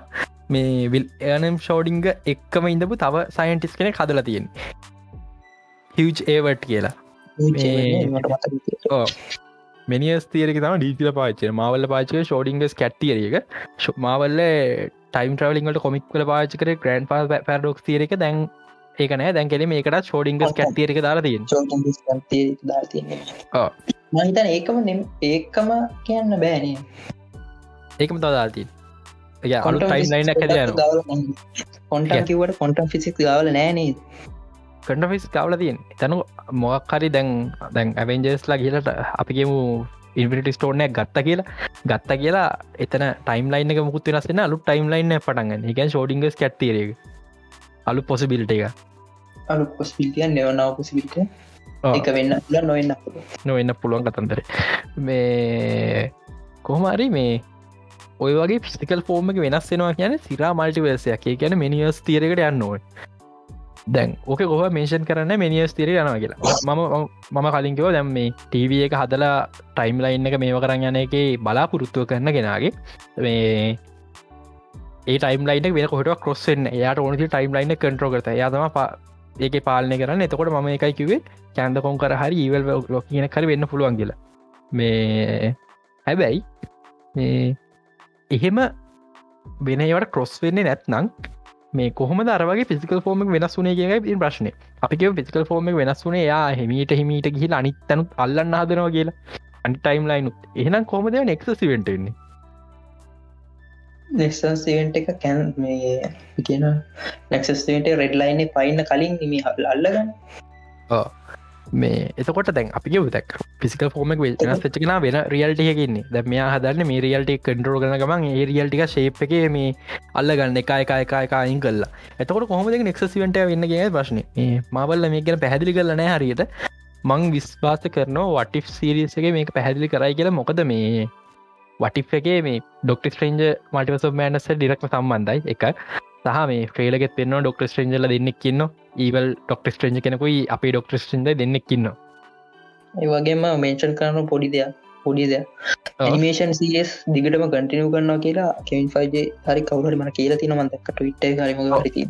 මේ විල් එනම් ෂෝඩිංග එක්කම ඉඳපු තව සයින්ටිස් කෙන කදල තියෙන් හිව් ඒවට් කියලා මෙනිස් තේරක තම ඩීතිල පාච මවල්ල පාචක ෂෝඩිංගස් කැට්තියරක මාවල්ල ටයිම් ට්‍රවලින්ගට කොමික් කල පාචකර ග්‍රන්් පා පැඩොක් තේරක දැන් ඒකනෑ දැන් කෙලෙම ඒකට ෂෝඩිංගස් කැට්තියරක දාලා තියෙන් මහිතන ඒකම ඒකම කියන්න බෑනේ ඒකම තදාතින් අලු ටයිම් ලයින ඇ කොන්ට කිවට කොන්ටම් ෆිසික් ගවල නෑනේ කටෆිස් කවල තියෙන් තැනු මොක්හරි දැන් දැන් ඇවෙන්ජස්ලා කියලට අපිගේමු ඉන්විටි ස්ටෝනයක් ගත්ත කියලා. ගත්ත කියලා එතන ටයිම් ලයින් එක මුකුත් වෙනස්සෙන අලු ටයිම් ලයින්න පටන්ගන්න එක. ෝඩිංගස් කැත්තිරක අලු පොසිබිල්ට එක අලු පොස්පිල්ටිය නවනාව පොසිබිල්ට එක වෙන්න නොවෙන්න නොවෙන්න පුළුවන් කතන්දර. මේ කොහමරි මේ ඔය වගේ පිස්ටිකල් ෆෝර්ම එක වෙනස් වෙනවා කියන සිරා මල්ටිවර්සයක් කියන මිනිියස් තීරකට යන්නවා දැන් ඕක ගොහ මේෂන් කරන්න? මිනිියස් තිර යනවා කියලා. මම මම කලින්කව දැම් මේ ටව එක හදලා ටයිම් ලයින් එක මේව කරන්න යන එක බලාපුරුත්තුව කරන්න ගෙනගේ මේ ඒ ටයිම් ලයින වෙන කොට කොස්සෙන් යාට ඕනති ටයිම් ලයින්න කටරෝ කරත යාතම පා ඒක පාලනය කරන්න. එතකොට ම එකයි කිවේ කැන්ද කොන් කර හරි ඒවල් ලො කියන කර වෙන්න පුළුවන් කියලා. මේ හැබැයි මේ එහෙම වෙනවට කොස් වෙන්නේ නැත්නං මේ කොහොම දරවගේ ෆිසිකල් ෆෝර්ම වෙනස් වනේ කියයි ප්‍රශ්නය අපික ෆිසිකල් ෆෝර්ම වෙනස් වනේ යා හෙමීට හිමීට ගිහිල අනිත්තනුත් අල්ලන්න හදනවා කියලා. අනි ටයිම් ලයිනුත් එහෙනම් කොමද නෙක්සිවෙන්ටන්නේ නෙක්සන්ට එක කැන් මේ කියන නැක්සස්ට රෙඩ්ලයින පයින්න කලින් නිම අල්ලගන්න මේ එතකොට දැන් අපි ෙක් පිසික ෆෝමක් වෙනස් වෙච්චකෙන වෙන රියල්ටියකින්නේ දැ මෙයා හදන්න මේ රියල්ටි කන්ටරෝ කන ගමන් ඒ රියල්ටික ශේප් එක මේ අල්ලගන්න එක එක එක එකයින් කල්ලා එතකොට කොහොමද නෙක්සිවට වෙන්නගේ ප්‍රශ්න? මබල්ල මේ ගැන පැහැදිලි කරලනෑ හරියට. මං විස්වාස කරනවා වටිෆ් සිරිසගේ මේක පැහැදිලි කරයි කියලා. මොකද මේ වටිෆ් එකේ මේ ඩොක්ට ස්ට්‍රේන්ජ මටිවස මෑනස ඩිරක්ම සම්බන්ධයි. එක. සහ මේ ්‍රේලගෙත් පෙන්න්න ඩොක්ට ස්ට්‍රේන්ජල දෙන්නෙක් කියන්න ඒවල් ඩොක්ට ස්ට්‍රේන්ජ කෙනකුයි අපේ ඩොක්ට ස්ට්‍රේන්ජ දෙන්නෙක් කියන්න ඒවගේම මේචන් කරන පොඩි දෙයක් පොඩි දෙයක්. නිමේෂන් සස් දිගටම කටිනව කරන්නවා කියලා කෙවින් ෆයිජේ හරි කවුහරි මන කියලා තින මන්දක්කට විට්ට හරිම හරිති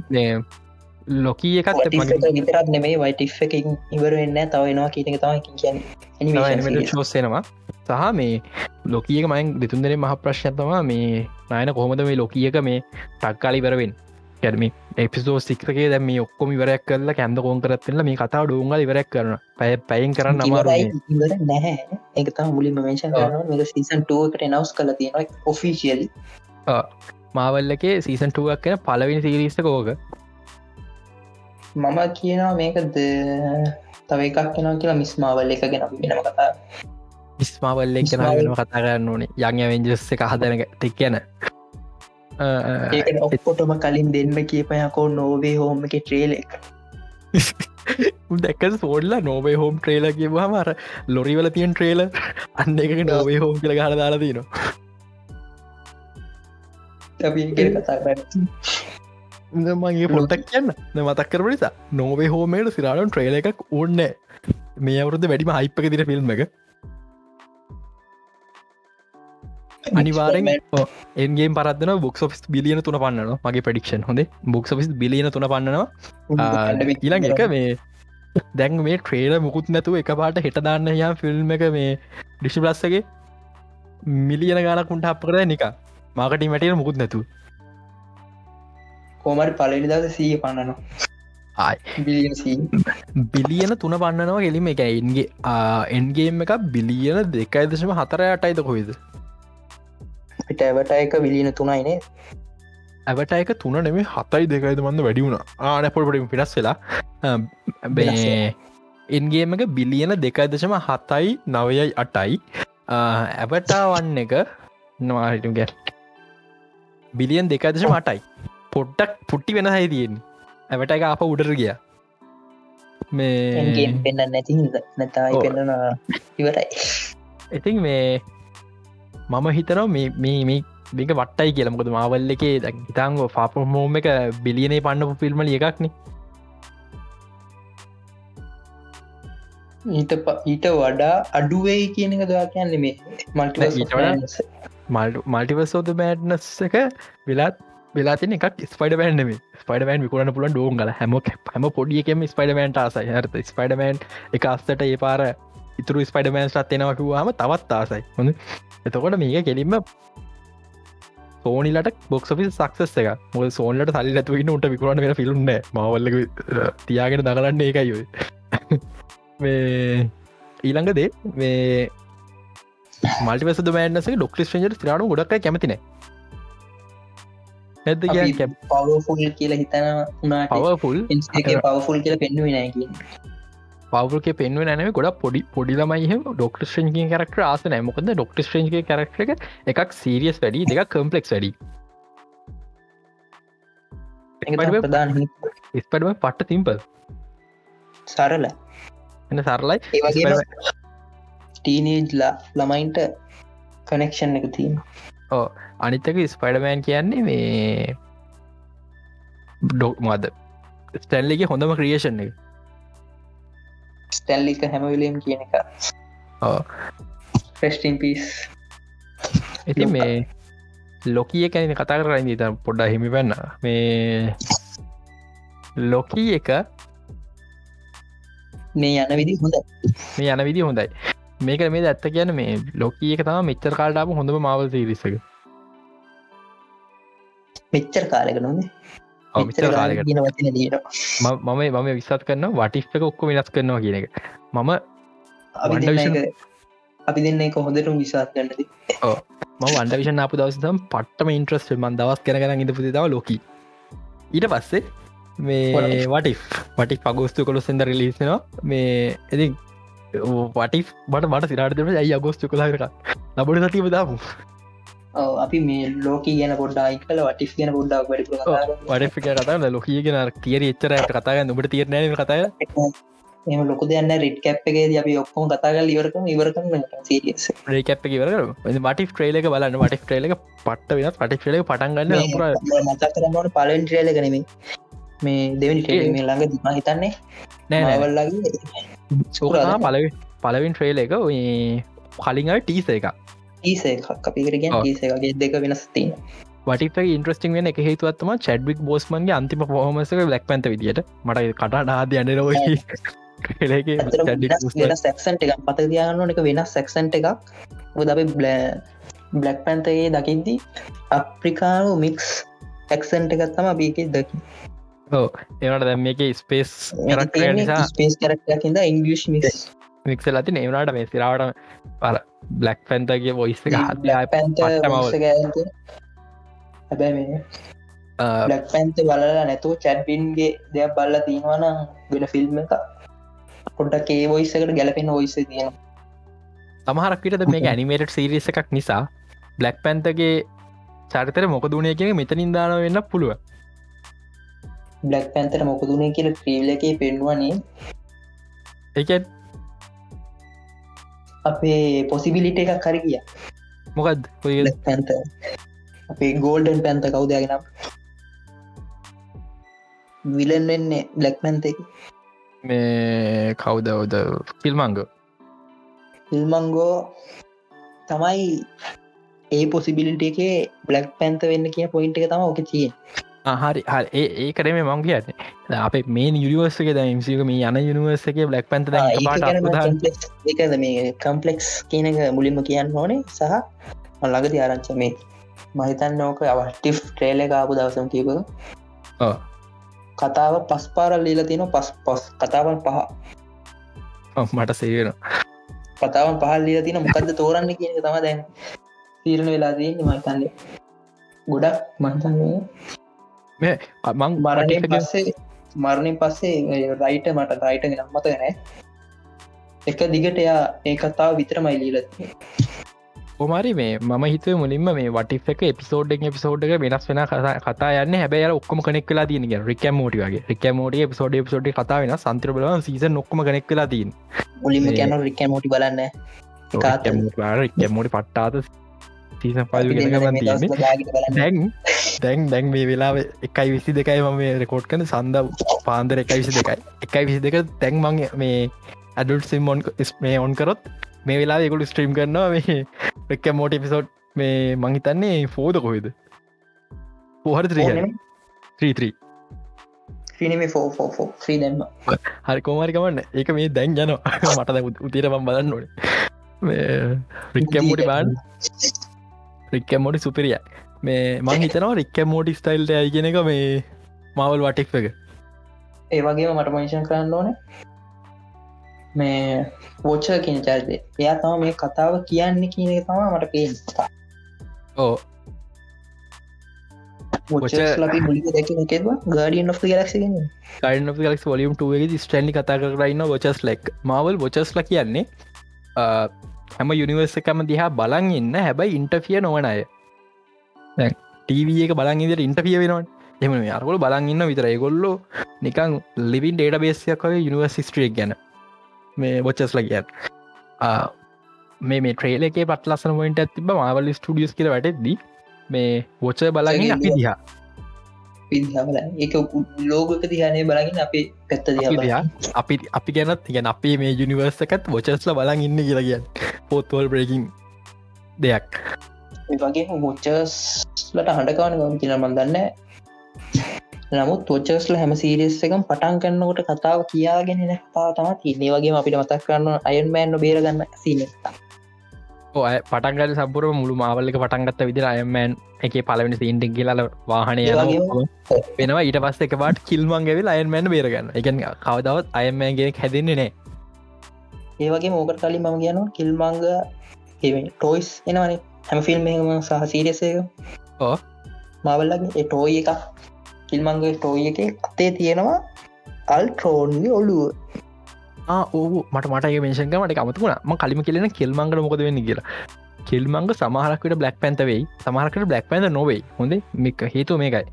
ලොකී එකත් විතරත් නෙමේ වයිට එක ඉවර වෙන්න තවනවා කීටක තම කියන ශෝස්සෙනවා සහ මේ ලොකියක මයින් දෙතුන්දර මහ ප්‍රශ්නතවා මේ නයන කොහොමද මේ ලොකියක මේ ටක්කාලි බරවෙන් කැරමි එපිසෝ සික්කේ දැම මේ ඔක්කොම ඉවරයක් කරලා කැන්ද කොන් කරත්වෙල මේ කතාව ඩුන්ග ඉවරක් කරන පැය පැයින් කරන්න අමාර නැහැ. එකතා මුලින්ම මේෂන් කරන සීසන් ටුවකට නවස් කල තියෙන ඔෆිසිියල් මාවල්ලකේ සීසන් ටුවක් කෙන පලවිනි සිරිස්ස කෝක මම කියනවා මේකද තව එකක් කෙනවා කියලා මිස්මාවල් එක ගැන වෙනම කතා ඉස්මාවල්ල කෙන වෙනම කතා කරන්න ඕනේ. යං වෙන්ජස්ස එක හදන ටෙක් කියන ඔක්කොටම කලින් දෙන්න කියපයකෝ නෝවේ හෝම එක ට්‍රේල එක. දැක සෝඩල නෝවේ හෝම් ට්‍රේල කියවා මර ලොරිවල තියන් ට්‍රේල අන්න එක නෝවේ හෝම් කියල ගහල දාලා දීනවා මගේ පොල්තක් කියන්න. මතක් කර නිසා නොවේ හෝමේට සිරාලන් ට්‍රේල එකක් ඕන්න මේ අවුරුද වැඩිම හයිප්පක දින ෆිල්ම් එක අනිවාරෙන් එන්ගේ පරදන බොක් ොස් බිලියන තුන පන්නන මගේ පඩික්ෂන් හොඳේ. බොක් ොස් බිලියන තුන පන්නනවා. ඊළඟ එක මේ දැන් මේ ට්‍රේල මුකුත් නැතුව එක පාට හෙටදාන්න යා ෆිල්ම් එක මේ ඩිෂි ප්ලස්සගේ මිලියන ගානකුන්ට අප කර නික මාකට මැටිය මුකුත් නැතු කෝමරි පලනි දස සීය පන්නනවා. බිලියන තුන පන්නනවා ගෙලිම එක. එන්ගේ එන්ගේම් එක බිලියන දෙකයි දශම හතර අටයිද කොයිද පිට ඇවට එක විලියන තුනයිනේ ඇවට එක තුන නෙමේ හතයි දෙකයිද මන්ද වැඩි වුණ. ආනපොල්පටිම පිටස් වෙලා. එන්ගේම එක බිලියන දෙකදශම හතයි නවයයි අටයි. ඇවටා වන්න එක නවාහිටු ගැ. බිලියන් දෙකදශම අටයි. පොට්ටක් පුට්ටි වෙන හයි තියෙන් ඇවට එක අප උඩර ගිය. මේ පෙන්න්න නැති නැතයි පෙන්න්න ඉවරයි. ඉතින් මේ මම හිතනවා මේක වට්ටයි කියලමකොද මාවල්ල එකේ ඉතාංග ෆාපමෝම එක බිලියනේ පන්නපු ෆිල්මල එකක්න ඊට ඊට වඩා අඩුවේ කියන එක දවා කියන්න මේ මල්ට මල්ටිවසෝද මෑඩ්නස් එක වෙලාත් වෙලා තින එකක් ස්පයිඩ බෑන්ම ස්පයිඩමන් විකුරන්න පුලන් ඩෝන්ගල හැම හැම පොඩියකම ස්පයිඩමන්ට ආසයි. හරත ස්පයිඩමන් එක අස්සට ඒ පාර ඉතුරු ස්පයිඩමන්ස් රත්වෙනවකිවාම තවත් ආසයි හොඳ එතකොට මේක කෙලින්ම සෝනිලට බොක්සපි සක්සස් එක මො සෝනලට සල්ලි ඇතුවන්න උට විකරන්න වෙන ෆිල්ම්න මවල්ල තියාගෙන දකලන්න එකයි මේ ඊළඟ දේ මේ මල්ටිවස මෑනස ඩොක්ට ්‍රේජ ්‍රාඩු ගොඩක් කැමතින ඇද පවෆුල් කියලා හිතන පවෆුල් පවෆුල් කියලා පෙන්නුවෙන පවක පෙන්ව නැන ගොඩ පොඩි පොඩිලමයි ඩොක්ට ශ්‍රේජි කරක්ට ආස නෑමොකද ඩොක්ට ශ්‍රේජි කරක්ට එක එකක් සීරියස් වැඩි දෙක කම්පලෙක්ස් වැඩි. ස්පඩම පට්ට තිම්පල් සරල. එන්න සරලයි. ඒවගේ ටීනේජ්ලා ළමයින්ට කනෙක්ෂන් එක තිීම ඕ අනිත්තක ස්පයිඩමෑන් කියන්නේ මේ ඩොක් මද ස්ටැල්ලිගේ හොඳම ක්‍රියේෂන් එක ස්ටැල්ලික හැමවිලම් කියන එක. ෆෙස්ටින් පිස් ඉති මේ ලොකිය කැන කතා කරන්න ත පොඩ්ඩ හිමි පන්න මේ ලොකී එක මේ යන විදි හොඳ මේ යන විදි හොඳයි. මේක මේ ඇත්ත කියන මේ ලොකී එක තම මෙච්චර කාල්ටාම හොඳම මවල් සිරිසක මෙච්චර කාලක නොද ඔව්, මෙච්චර මෙච්චර කාලෙකට. කියන වචන දීට ම- මම මම විස්සත් කරන්න වටික් එක ඔක්කො වෙනස් කරනවා කියන එක. මම අපි දෙන්න එක හොඳටම විශාත් ගන්නද ම වන්ඩවිෂන් අප දවසම් පට්ටම ඉන්ට්‍රස්ට මන් දවස් කරන ඉඳ පුති තව ලොක ඊට පස්සේ මේ වටි වටි පගෝස්තු කොළු සෙන්ද රිලිස්නවා මේ එති වටි බට මට සිරාටම ඇයි අගෝස්තු කොලාක ලබට සතිීම දාමු අපි මේ ලෝක කියන පොඩ්ඩයි කල වටිස් කියන පොඩ්ඩක් වැඩි වඩික කතා ලොකියගෙන තියර එච්චරට කතාගන්න ඔබට තිරනය කතාය එම ලොක දෙන්න රිට් කැප් එකේ අපි ඔක්කොම කතාගල් ඉවරකම ඉවර කරන සීරියස් රේකැප් වර මටි ට්‍රේලක බලන්න මටි ට්‍රේලක පට වෙන පටි ්‍රේලක පටන්ගන්න පුර. මතක් කරන්නට පලෙන් ට්‍රේල කනෙමේ මේ දෙවනි ටේ මේ ළඟ දිම හිතන්නේ නෑ මවල්ලගේ සෝකනා පලව පලවින් ට්‍රේල එක ඔය කලින් ටීස එක ඊසේ අපිකරගෙන් ඔව්. ඊසේගේ දෙක වෙනස් තින වටික ඉන්ට්‍රස්ටිං වෙන එක හේතුවත්තම චඩ්වික් බෝස්මන්ගේ අන්තිම පොහමසක ලක් පැන්ත විදිට මට කටා නාද අන්න රෝ සැක්සන්ට එකක්. පත තියාගන්න එක වෙනස් සැක්සන්ට එකක්. උද අපි බ්ලක් පැන්තගේ දකිද්දි අප්‍රිකානු මික්ස් ඇක්සන්ට එකත්තම අපික දකි. ඒවට දැම් මේක ස්පේස් ස්පේස් කරක්ටකින්ද ඉංගලිෂ් මික්ස් මික්ස ලති ඒවනට මේ සිරාවට පර බ්ලක් පැන්තගේ හදයා පැන්ත. හැබැ පැන්ත බලලා නැතුව චැඩ්බින්ගේ දෙයක් බල්ල තියෙනවන වෙන ෆිල්ම් එක පොඩ්ඩක් ඒ වොයිස්සකට ගැලපෙන ඔයිස තියෙන තමහරක්විට මේ ඇනිමේට සිරිස එකක් නිසා බ්ලක් පැන්තගේ චරිතර මොකදුනේ කියෙන මෙතනින් දාන වෙන්න පුළුව බ්ලක් පැන්තර මොකදුනේ කියල ක්‍රීවල එක පෙන්වන්නේ. එක අපේ පොසිබිලිට එකක් කර කිය බ්ලක් පැන්ත අපේ ගෝල්ඩන් පැන්ත කවුදයගෙනම් විලන් වෙන්නේ බ්ලක් පැන්තෙක් මේ කවුදවද ෆිල්මංග ඉල්මංගෝ තමයි ඒ පොසිබිලිට එකේ බ්ලක් පැන්ත වෙන්න කිය පොයින්ට එක තම ඕක තියෙන් හරි. හරි. ඒ කරේ මේ කියන්න. අප මේ යුනිවර්සක ද මසික මේ යන යුනිවර්සගේ බ්ලක් පැන්ත ඒකද මේ කම්පලෙක්ස් කියනක මුලින්ම කියන්න ඕනේ සහ මල්ලගති ආරංච මේ මහිතන්න ඕක අවටිෆ් ට්‍රේල කාපු දවසම් කියප කතාව පස් පාරල් ලීල තියෙන පස් පස් කතාවන් පහ. මට සේවෙන කතාවන් පහල් ලීල තින මොකක්ද තෝරන්න කියන තම දැන් තීරණ වෙලා තියන්නේ මහිතන්නේ ගොඩක් මහිතන්නේ මං මරණය බරට පස්සේ මරණය පස්සේ රයිට මට රයිට ගෙන මත ගැන එක දිගට එයා ඒ කතාව විතරමයි ලීලත් ඔමරි මේ ම හිත මුලින්ම මේ වටික් එක පිසෝඩ් පිසෝඩ් එක වෙනස් වෙන කතා යන්න. හැබැ ඔක්කම කනෙක් වෙලා තියන රික මෝටිගේ රික මෝට පිසෝඩ් පිසෝඩ් කතා වෙන සන්ත්‍ර බල සීස නොක්ම කනෙක් වෙලා තින් මුලින්ම කියන්න රික මෝටි බලන්න. රික මෝටි පට්ටාත සීසන් පල් ගෙනගමන් තියන්නේ? දැන් දැන් දැන් මේ වෙලා එකයි විසි දෙකයි මම රෙකෝඩ් කන සඳ පාන්දර එකයි විසි දෙකයි. එකයි විසි දෙක තැන් මං මේ ඇඩුල් සිම්මොන් මේ ඔන් කරොත් මේ වෙලා එකුළු ස්ට්‍රීම් කරනවා මේ රෙක්ක මෝට පිසෝට් මේ මංහිතන්නේ ෆෝද කොහෙද? පොහර ත්‍රීත්‍රී හරි. කෝමරිකමන්න ඒක මේ දැන් යන මට උතිරම බලන්න ඕන. රික්ක මෝටි බාන් රික්ක මෝටි සුපිරිය මේ මං හිතනවා රික්ක මෝටි ස්ටයිල්ට ඇයිගෙන එක මේ මවල් වටික් එක. ඒ වගේම මට මංෂන් කරන්න ඕන මේ පෝච්ච කියන චරිතය එයා තම මේ කතාව කියන්න කියන එක තම මට පේෙන් ඕ ගඩියන් ලක් ොලියම් ටුවගේ ස්ටන්ලි කතා කරන්න ොචස් ලෙක් මවල් ොචස්ල කියන්නේ හැම යුනිවර්සකම දිහා බලන් ඉන්න. හැබැයි ඉන්ටෆිය නොවන අය. ටීව එක බලන් ඉදිර ඉන්ටෆිය වෙනවා එම අරකොල බලන් ඉන්න විතර ඒගොල්ලෝ නිකං ලිවින් ඩේට බේසයක් වගේ යුනිවර්සිස්ට්‍රියක් ගැන. මේ බොච්චස්ල කියන්න. මේ මේ ට්‍රේල එක පට ලස්සන පොයින්ට ඇතිබ මාවල ස්ටඩියස් කියල වැටෙද්දී මේ වොච්ච බලගින් අපි දිහා විදිහබල ඒක ලෝගක දිහනේ බලගින් අපි පැත්ත දිහ අපි අපි ගැනත් ගැන අපි මේ යුනිවර්සකත් වොචස්ල බලන් ඉන්න කියලා කියන්න. පොත්වල් බ්‍රේකින් දෙයක්. වගේ මොච්චස් ලට හඬකවන ගම කියල මන්දන්න නමුත් තොච්චස්ල හැම සීරිස් එකම් පටන් කන්නකොට කතාව කියාගෙන කතා තම තින්නේ වගේ අපිට මතක් කරන්න අයන්මෑන්ව බේරගන්න සින ඔය පටන්ගල සම්පුර මුළු මාවල්ලක පටන්ගත්ත විදිර අයමෑන් එක පලවෙනි සීන්ට කියලල වාහනය වෙනවා. ඊට පස්ස එක පාට කිල්මන්ගවෙල් අයන්මෑන් බේරගන්න. එක කවදවත් අයමෑන්ගෙන හැදෙන්නේ නෑ ඒ වගේ මෝකට කලින් මම කියනවා කිල්මංග ටෝයිස් එනවනේ. හැම ෆිල්ම් එකම සහ සීරියසක ඕ. මවල්ලගේ ටෝයි එක කිල්මංගේ ටෝයි එක අතේ තියෙනවා අල්ට්‍රෝන්ගේ ඔලුව ඕ මට මට මේෂන්ක මට අමතුුණ ම කලිම කියලෙන කෙල්මංගල මොකද වෙන්න කියලා. කෙල්මංග සමහරකට බ්ලක් පැන්තවෙයි සමහරකට බ්ලක් පැන්ද නොවෙයි. හොඳ? මේක හේතු මේකයි.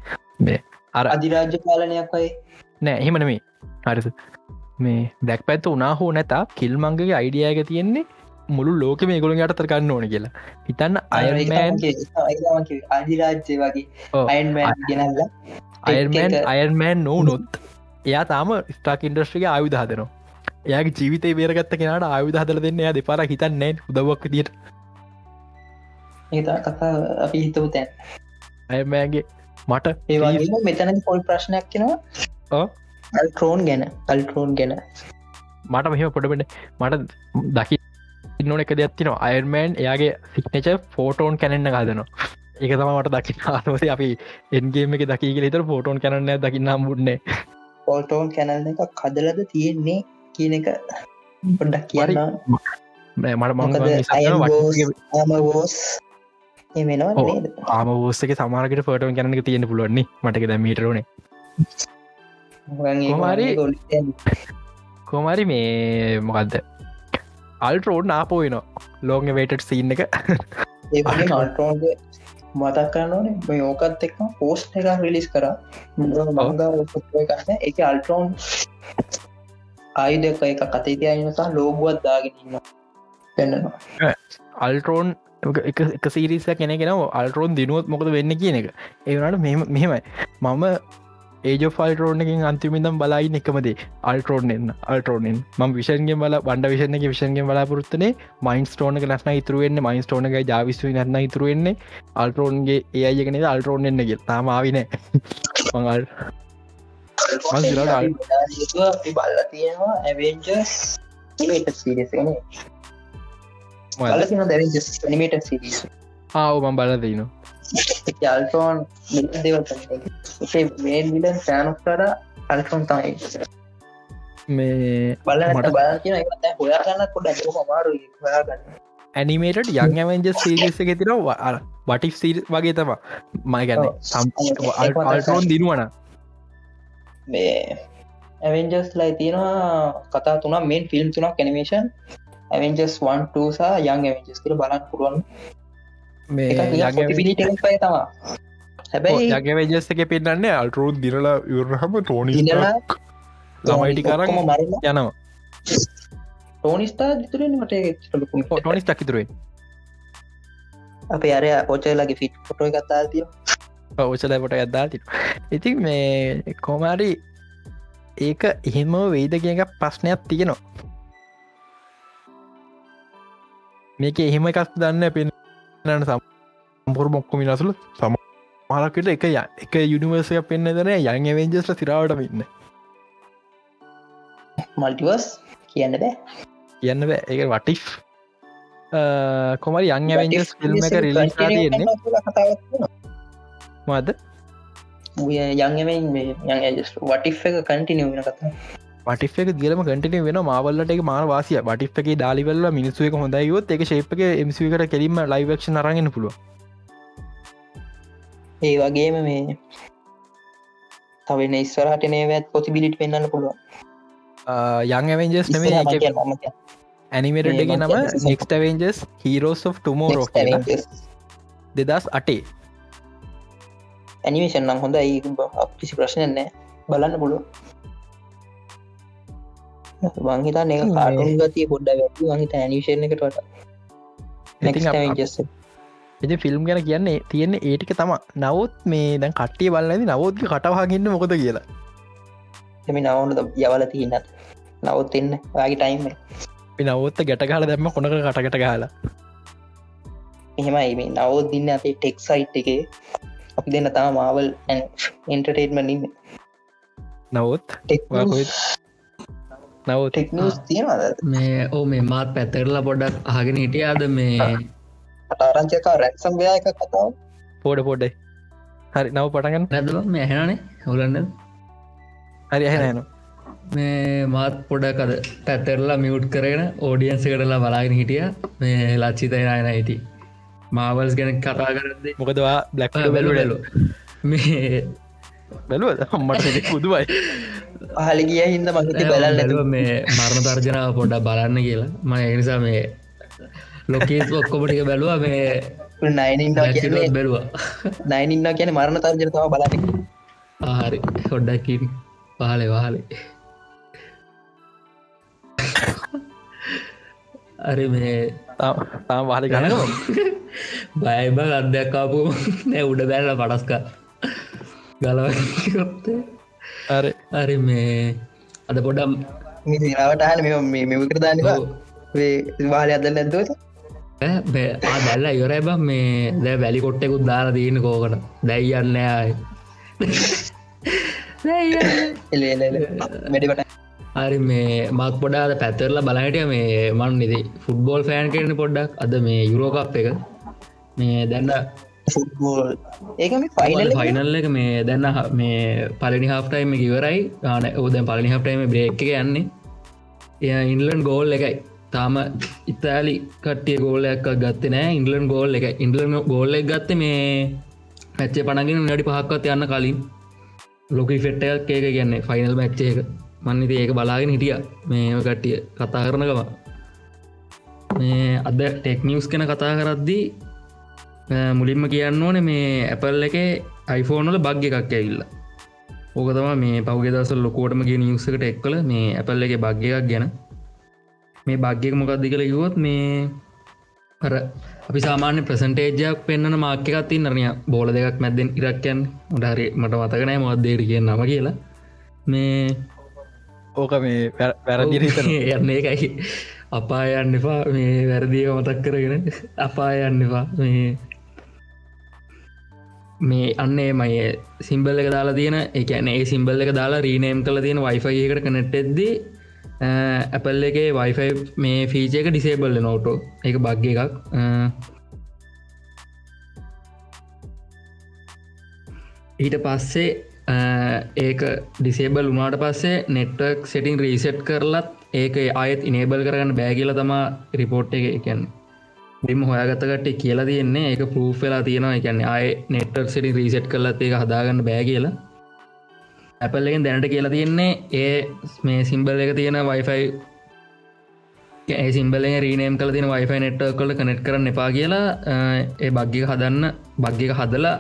මේ අර අධිරාජ්‍ය පාලනයක් අයි නෑ එහෙමන මේ හරිස මේ බ්ලක් පැත්ත උනා හෝ නැතා කිල්මංගගේ අයිඩියයක තියෙන්නේ මුළු ලෝක මේ ගොලින් අටතර ගන්න ඕන කියලා. හිතන්න අයර්මෑන් අධිරාජ්‍ය වගේ. අයින්මෑන් ගෙනල්ල. අයර්මෑන් අයර්මෑන් නෝ නොත් එයා තාම ස්ටාක් ඉන්ඩස්ට්‍රික ආයුධ එයාගේ ජීවිතය බේරගත්ත කෙනට ආයුධ හදල දෙන්න එයා දෙපාර හිතන්නේ උදවක් දිට ඒතා කතා අපි හිතපු තැන් අයමෑගේ මට ඒවාගේ මෙතන පොල් ප්‍රශ්නයක් කෙනවා ඔව්. අල්ට්‍රෝන් ගැන අල්ට්‍රෝන් ගැන. මට මෙහම පොඩබෙන මට දකි නොන එක දෙයක්ත්තින අයර්මෑන් එයාගේ සික්නච ෆෝටෝන් කැනෙන්න්න ගදනවා ඒක තම මට දකි ආනවස අපි එන්ගේම එක දකි හිතර ෆෝටෝන් කැනන්න දකින්නම් බුඩ්නේ පොල්ටෝන් කැනල් එක කදලද තියෙන්නේ කියන එක පොඩ්ඩක් කියන්න. මට මොකද මං ආම ෝස්සක සමාරකට ෆටෝන් කැනක තියෙන පුළුවන්නේ මටක ද මීටරුණේ කොහොමහරි- කොමරි මේ මොකක්ද අල්ටරෝඩ් නාපෝයන ලෝග වේටට සීන් එක. මතක් කරන්නනේ මේ ඕකත් එක්ම පෝස්් එක රිලිස් කර. එක අල්ටරෝන් ආයුදක එක කතේ තියනසා ලෝගුවත් දාගෙනන්න පෙන්න්නනවා අල්ටරෝන් එක සිරිස කෙනෙගෙන අල්ටරෝන් දිනුවත් මොකද වෙන්න කියන එක. ඒවනට මෙහෙමයි. මම ඒජ ෆල්ටරෝනකින් අන්තිමිදම් බලයි එකමදේ අල්ටරෝනෙන් අල්ටරෝනෙන් ම විෂන්ගේ බල බන්ඩ විෂණක විෂන්ගේ බලාපොරත්තුනේ මයින් ස්ටෝනක නැස්න ඉතුරුවෙන්නේ මයින් ස්ටෝනක ජාවිස්තු නැන ඉතුරුවෙන්නේ අල්ටරෝන්ගේ ඒ අයගෙනද අල්ටරෝන් එන්නගේ තාමාවින මඟල් මං සිරාට අල්- අපි බල්ල තියෙනවා ඇවෙන්ජස් සිරිසන තින දැවෙන්ජස් නිමේට සිරිස් ආව මං බල දනවා අල්ටෝන් දෙවල් මේන් විඩන් සෑනුක්ටර අල්ටෝන් තමයි මේ බල මට- බල කියන හොයාගන්න පොඩ මාරු හොයාගන්න ඇනිමේට යං ඇවෙන්ජ සීරිස එක තින වටික් සීර් වගේ තම මයි ගැන ඔව්. අල්ටෝන් දිනුවන මේ ඇවෙන්ජස් ලයි තියෙනවා කතා තුන මෙන් ෆිල්ම් තුනක් කනිමේෂන් ඇවෙන්ජස් 1 සා යං ඇවෙන්ජස් කර බලන්න පුළුවන්. මේ තමා හැබැයි යගවජස් එක පෙන්න්නේ අල්ටරෝන් දිරලා යුරහම ටෝනි ළමයිටි ඔක්කොම මරලා යනවා. ටෝනිස්ටා දිතුරෙන් මට ලොකු ටෝනිස් තකිතුරුවේ අපේ අරය ඔචලගේ ෆිට් ෆොටෝ එකත්තා තිය ඔසලපට ඇදදාති ඉතින් මේ කොමාරි ඒක එහෙම වෙයිද කියක ප්‍රශ්නයක් තියෙනවා. මේක එහෙම එකක් දන්න පෙන්න්න සම්පුර මොක්කො මිනසුල සම මලකට එක ය එක යුනිවර්සය පෙන්න්න දන යන් වෙන්ජස්ල සිරාවට ඉන්න. මල්ටිවස් කියන්න බෑ. කියන්න බෑ. ඒක වටිෆ් කොමරි යන් වෙන්ජස් ෆිල්ම් එක රිලි තියෙන්නේ මද යංගෙමෙන් වටි එක කටිනිය වෙන කතා පටික් එක දිලම කටින වෙන මාවල්ලට එක මාන වාසිය පටික් එක දාලිවල්ල මිනිස්සුව එක හොඳයියොත් එක ශේපක එමසිකට කෙරීම ලයිවක්ෂ අරගෙන පුළුව ඒ වගේම මේ තවෙන ඉස්වරට නේවත් පොතිබිලිට පෙන්න්න පුළුව යං ඇවෙන්ජස් නෙම ඇනිමේට එක නම නෙක්ට වෙන්ජස් හිරෝස් of ටමෝරෝ දෙදස් අටේ ඇනිමේෂන් නම් හොඳ ඒ කිසි ප්‍රශ්නයනෑ බලන්න පුළුව වංහිතා එක කාටුන් ගතිය පොඩ්ඩ වැටි වහිත ඇනිවේෂණ එකට වට එති ෆිල්ම් ගැන කියන්නේ තියෙන්නේ ඒටික තම නවත් මේ දැන් කට්ටිය බලන්නදි නවෝත්ක කටවාගන්න මොකද කියලා. එමි නවුනද යවල තියන්නත් නවත් එන්න. වගේ ටයිම් නවත්ත ගැටකාල දැම්ම කොනක කටකට කාලා එහෙමයි. මේ නවත් දින්න අපේ ටෙක් සයිට් එකේ අපි දෙන්න තම මාවල් එන්ටර්ටේට්මනින් නවත්? ටෙක් ඔයා කොහෙද? නව ටෙක්නිස් තියෙනද මේ ඕ මේ මාත් පැතරලා පොඩ්ඩක් අහගෙන හිටියාද මේ? අටාරංචක රැක්සම් ව්‍යයක කතාව පෝඩ පෝඩ්ඩයි හරි නව පටගන්න නැදම මේ ඇහෙනනේ හොලන්න හරි ඇහෙනන මේ මාත් පොඩක් අද පැතරලා මියුට් කරගෙන ඕඩියන්ස කරලා බලාගෙන හිටිය. මේ ලච්චිතයනයන හිටි මාවල්ස් ගැන කතා කරද මොකදවා බ්ලක් බැලු බැලු මේ බැලුව හම්මට පුදුවයි පහල ගිය හින්ද මහිත බලන්න බැලුව මේ මරණ තර්ජනාව පොඩ්ඩ බලන්න කියලා. ම එනිසා මේ ලොකේත් ඔක්කොමටික බැලුව මේ නයිනින්න බැලුව. නයිනින්න කියන මරණ තර්ජන තම බලන්න. ආහරි හොඩ්ඩකින් පහලේ වහලේ අරි මේ තාම වාලි ගනක බයිබ අධ්‍යක්කාපු නෑ උඩ බැල්ල පටස්ක ගලවත්තේ අර අරි මේ අද පොඩම් මිසිරාවට හල මේ මෙවිකර දාන්නවා වාලය අදන්න ඇදවත බැල්ල යොරයි බ මේ දැ වැලි කොට්ටෙකුත් දාලා දීන කෝකට දැයියන්න අය වැඩිට හරි මේ මත් පොඩාද පැත්තරල බලහිටිය මේ මන් නිදි ෆුට්බෝල් ෆෑන් කරන පොඩ්ඩක්. අද මේ යුරෝකප් එක. මේ දැන්න ෆුට්බෝල් ඒකම ෆයිනල් ෆයිනල් එක මේ දැන්න මේ පලනි හාටයිම ඉවරයි. ආන ඕදැන් පලනි හාටයිම බ්‍රේක් එක යන්නේ. එය ඉන්ලන් ගෝල් එකයි. තාම ඉතාලි කට්ටිය ගෝලයක් ගත්ත නෑ. ඉන්ගලන් ගෝල් එක ඉන්ලන් ගෝල්ල එක ගත්ත මේ මැච්චේ පනගෙන නඩි පහක්වත් යන්න කලින්. ලොක ෆෙට්ටයක් ඒක කියන්නේ. ෆයිනල් මැච්චේ එක මන්නිති ඒක බලාගෙන හිටිය. මේ කට්ටිය කතා කරනකම මේ අද ටෙක්නිියස් කෙන කතා කරද්දී අ, මුලින්ම කියන්න ඕන මේ ඇපල් එක iPhoneෆෝනල බග්ග එකක් ඇවිල්ල. ඕක තම මේ පෞගේ දසල් ලොකෝටම ගේ නිියසකට එක් කල මේ ඇපල් එක බග්ග එකක් ගැන. මේ බග්ගෙක මොකක්දි කළ කිවොත් මේ අර අපි සාමාන්‍ය ප්‍රසන්ටේජයක් පෙන්න්න මාක්‍ය එකත්ති නරනය බෝල දෙකක් මැද්දෙන් ඉරක්යන් උඩහරි මට මතකනෑ මොත්දේට කිය නම කියලා. මේ ඕක මේ වැරදි හිතන යන්න එකයි. අපා යන්න එපා. මේ වැරදිීක මතක් කරගෙන අපා යන්න එපා. මේ මේ අන්නේ මය සිම්බල් එක දාලා තියෙන එකන ඒ සිම්බල් එක දාලා රීනේම් කල තියෙන වයිෆයි එකට කනෙට්ටෙද්ද ඇපල් එක වයිෆයි මේ ෆීච එක ඩිසේබල්ල නෝටෝ එක බග්ග එකක්. ඊට පස්සේ ඒක ඩිසේබල් උනාට පස්සේ නෙට්වක් සෙටින් රීසෙට් කරලත් ඒක අයත් ඉනේබල් කරගන්න බෑගිල තමා රිපෝට් එක එකන්න ිම හොයාගතකට කියලා තියෙන්නේ ඒක පූ් වෙලා තියෙනවා. එකන්න අය නෙට්වක් සිටි රීසෙට් කරලත් ඒක හදාගන්න බෑ කියලා. ඇපල්ලෙන් දැනට කියලා තියෙන්නේ ඒ මේ සිම්බල් එක තියෙන වයිෆයි ඒ සිම්බල රීනේම් කල තින වයිෆයි නෙට්ව කොල කනෙට් කරන්න එපා කියලා අ, ඒ බග්ගික හදන්න බග්ගික හදලා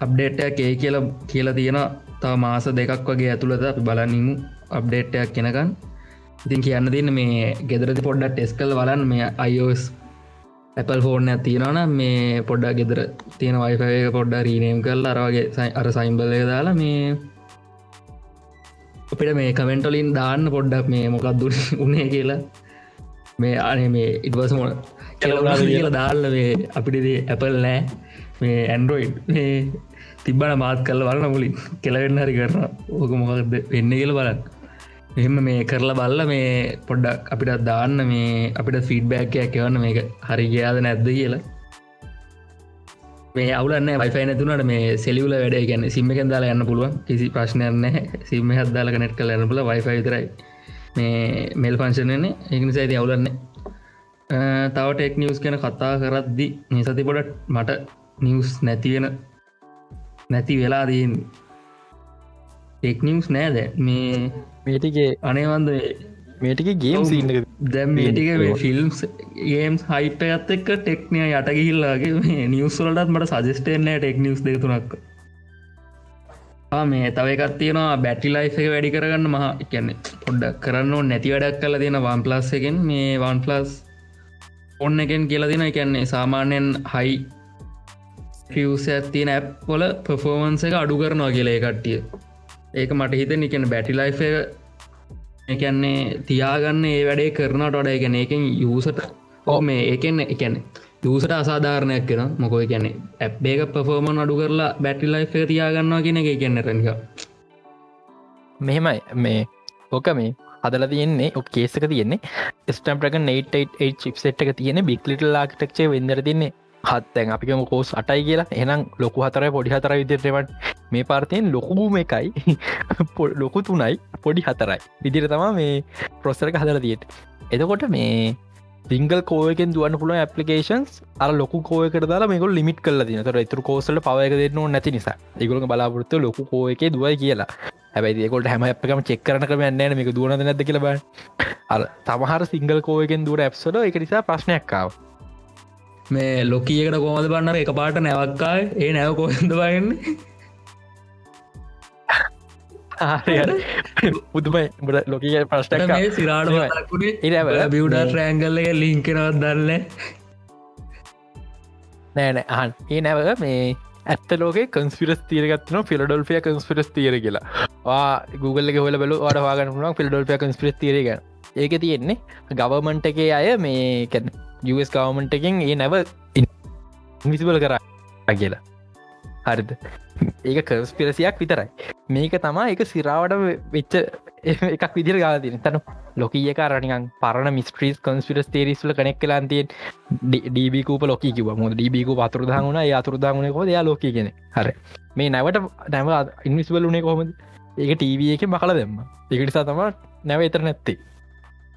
අප්ඩේට්ටයක් ඒ කියල කියලා තියෙන තව මාස දෙකක් වගේ ඇතුළද අපි බලනිමු අප්ඩේට්ටයක් කෙනකන් ඉතින් කියන්න තින්න මේ ගෙදරති පොඩ්ඩ ටෙස් කල් වලන් මේ අයිෝස් ඇපල් ෆෝර්න තියනවන මේ පොඩ්ඩක් ගෙදර තියෙන වයිෆය පොඩ්ඩ රීනේම් කල් අරවාගේ අර සයිම්බල දාලා මේ අපිට මේ කමෙන්ටලින් දාන්න පොඩ්ඩක් මේ මොකක් දුර උනේ කියලා. මේ අනේ මේ ඉටවස මොන. කියලා දාල්ල මේ අපිටදී ඇපල් නෑ. මේ ඇන්ඩරෝයිඩ් මේ තිබ්බන මාත් කල්ල බලන්න මුලින්. කෙලවෙන්න හරි කරන ඕක මොකක්ද වෙන්න කියල බලන්න. එහෙම මේ කරලා බල්ල මේ පොඩ්ඩක් අපිට දාන්න මේ අපිට ෆීඩ්බෑක්කයක් එවන්න. මේක හරි ගයාද නැද්ද කියලා. මේ අවුලන්න වයිෆයි නැතුනට මේ සෙලිවල වැඩ ගැන සිම්ම එකෙන් දාලා යන්න පුළුවන්. කිසි ප්‍රශ්නයන්න සිම්ම හදදාල කනෙට් කල යන්න පුල වයිෆයි විතරයි. මේ මෙල් පංශනයන්නේ ඒනිසා ඇති අවුලන්න තව ටෙක් නිියස් ගැන කතා කරද්දි මේ සති පොඩ මට නිවස් නැතිවෙන නැති වෙලා දීන්. ටෙක් නිියස් නෑද මේ මේටිගේ අනේවන්ද මේටික ගේම් දැම් මේටික ෆිල්ම්ස් ගේම්ස් හයිප ඇත් එක්ක ටෙක්නය යට ගිහිල්ලාගේ මේ නිවස්වලටත් මට සජස්ටේනෑ ටෙක් නිවස් දෙතුනක් මේ තව එකත් තියෙනවා බැටි ලයි් එක වැඩි කරගන්න මහ කියන්නේ පොඩ්ඩක් කරන්න නැති වැඩක් කල තියෙන වන් ප්ලස් එකෙන්. මේ වන් ප්ලස් ඔන්න එකෙන් කියලා දෙන එකන්නේ සාමාන්‍යයෙන් හයි ෆියස ඇත්තින ඇප් පොල පෆෝමන්ස එක අඩු කරනවා කියලා ඒ කට්ටිය. ඒක මට හිත නිකන බැටි ලයි් එකන්නේ තියාගන්න ඒ වැඩේ කරනට වඩ ගැන එකෙන් යසට ඕ මේ ඒකෙන් එකැනෙ යසට අසාධාරණයක් කෙන මොකෝ කියන්නේ ඇබ්බේක පෆෝමන් අඩු කරලා බැටි ලයි් එක තියාගන්නවා කියෙන එක කියන්න රනික මෙහෙමයි. මේ ඕක මේ හදල තියන්නේ ඔ කේසක තියෙන්නේ. ස්ටම්පක නේට චිප්සෙට් එක තියෙන බික්ලිට ලාකිටක්ෂේ වෙදර තින්නේ. හත්තැන් අපිකම කෝස් අටයි කියලා. එනම් ලොකු හතර පොඩි හතර විදිරටවට මේ පාර්තයෙන් ලොකුබූම එකයි. ලොකු තුනයි පොඩි හතරයි. විදිර තමා මේ ප්‍රොස්සරක හදර තියට එතකොට මේ සිංගල් කෝයකෙන් දුවන්න පුළුව ඇපලිකේන්ස් අර ලොකු කෝයකට දාලා මේක ලිමිට කල තින තර එතුර කෝසල පවයක දෙන්න නැති නිසා. ඒගොල බලාපොරත්තු ලොකු කෝයක දුවයි කියලා. හැබයි ඒකොට හැම අපකම චෙක් කරන කරම න්න මේක දුවන නැද කියලබ අ තමහර සිංගල් කෝයකෙන් දුර ඇප්සල එක නිසා ප්‍රශ්නයක්කාව මේ ලොකීකට කෝමද බන්න එක පාට නැවක්කා ඒ නැව කෝද බගන්නේ පුදුමයි. බට ලොකී ප්‍රශ්න සිරාට බියඩ රෑංගල්ල එක ලිංකෙනවත් දන්න නෑනෑ අහන් ඒ නැව මේ ඇත්ත ලෝක කන්ස්පිරස් තීරගත්න ෆිලඩොල්ෆිය කන්ස්පිරස් තීර කියලා. Google හොල බල වට වාගන්න ෆිල්ඩොල්පිය කන්ස්පිරස් තීරග ඒක තියෙන්නේ. ගවමන්ට එක අය මේ US ගවමන්ට එකෙන් ඒ නැව ඉන්විසිබල කරා කියලා. හරිද? ඒක කන්ස්පිරසියක් විතරයි. මේක තමා එක සිරාවට වෙච්ච එකක් විදිර ගාතින තන ලොකීක රනිකන් පරණ මිස්ට්‍රීස් කන්ස්පිරස් තේරිස්ල කනෙක් කලාන්තියෙන් ඩීබිකූප ලොක කිව මුද ඩීබිකු අතුරදාගුණ අතුරදාගුණ කොද යා ලෝක කියෙන හර. මේ නැවට නැව ඉන්විස්බල් උනේ කොහොමද? ඒක ටීව එක මකල දෙන්න ඒකනිසා තම නැව එතර නැත්තේ.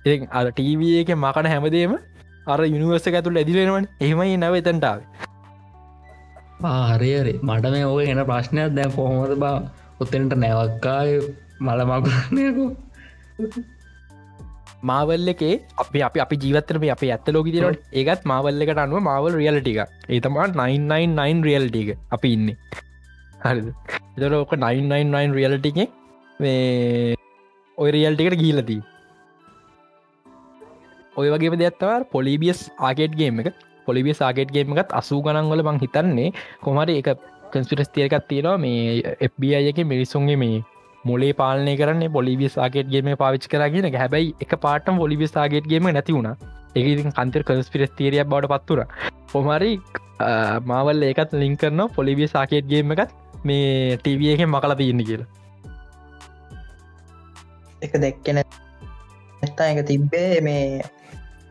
ඒ අ ටීව එක මකන හැමදේම අර යුනිවර්ස ඇතුළ ඇදිලෙනවන් එහෙමයි නැව එතැන්ටාව හරිරේ මට මේ ඕක එන ප්‍රශ්නයක් දැන් කොහොමද බා ඔත්තෙන්ට නැවක්කාය මලමකුරන්නයකු මාවල් එකේ අපි අපි අපි ජීවතරම අප ඇත්ත ලෝක තිරට ඒගත් මාවල් එකට අනුව මාවල් රියලටික ඒතමා 999 රියල්ටික අපි ඉන්න. හරි එතරෝක 999 රියලටික මේ ඔය රියල්ටිකට ගීලදී ඔය වගේ දෙත්තව පොලිබියස් ආගේට්ගේම එක. පොලිබිය සාගේට්ගේම එකත් අසූ ගණන්වල බං හිතන්නේ කොමරි එක කන්ස්පිටස් තියකත් තියෙනවා. මේ FBI එක මිනිස්සුන්ගේ මේ මොලේ පාලනය කරන්න පොලිවි සාගේට්ගේම පාවිච් කරගෙන හැබැයි එක පාටම් පොලිවි සාගේට්ගේම නැති වුණ. ඒඉතින් කන්තර කන්ස්පිරස් තේරියක් බවට පත්තුර පොමරි මාවල් ඒකත් ලිං කරන පොලිවිය සාකේට්ගේම එකත් මේ ටව එකෙන් මකල තියන්න කියලා. එක දැක්කෙන ඇත්තා එක තිබ්බේ මේ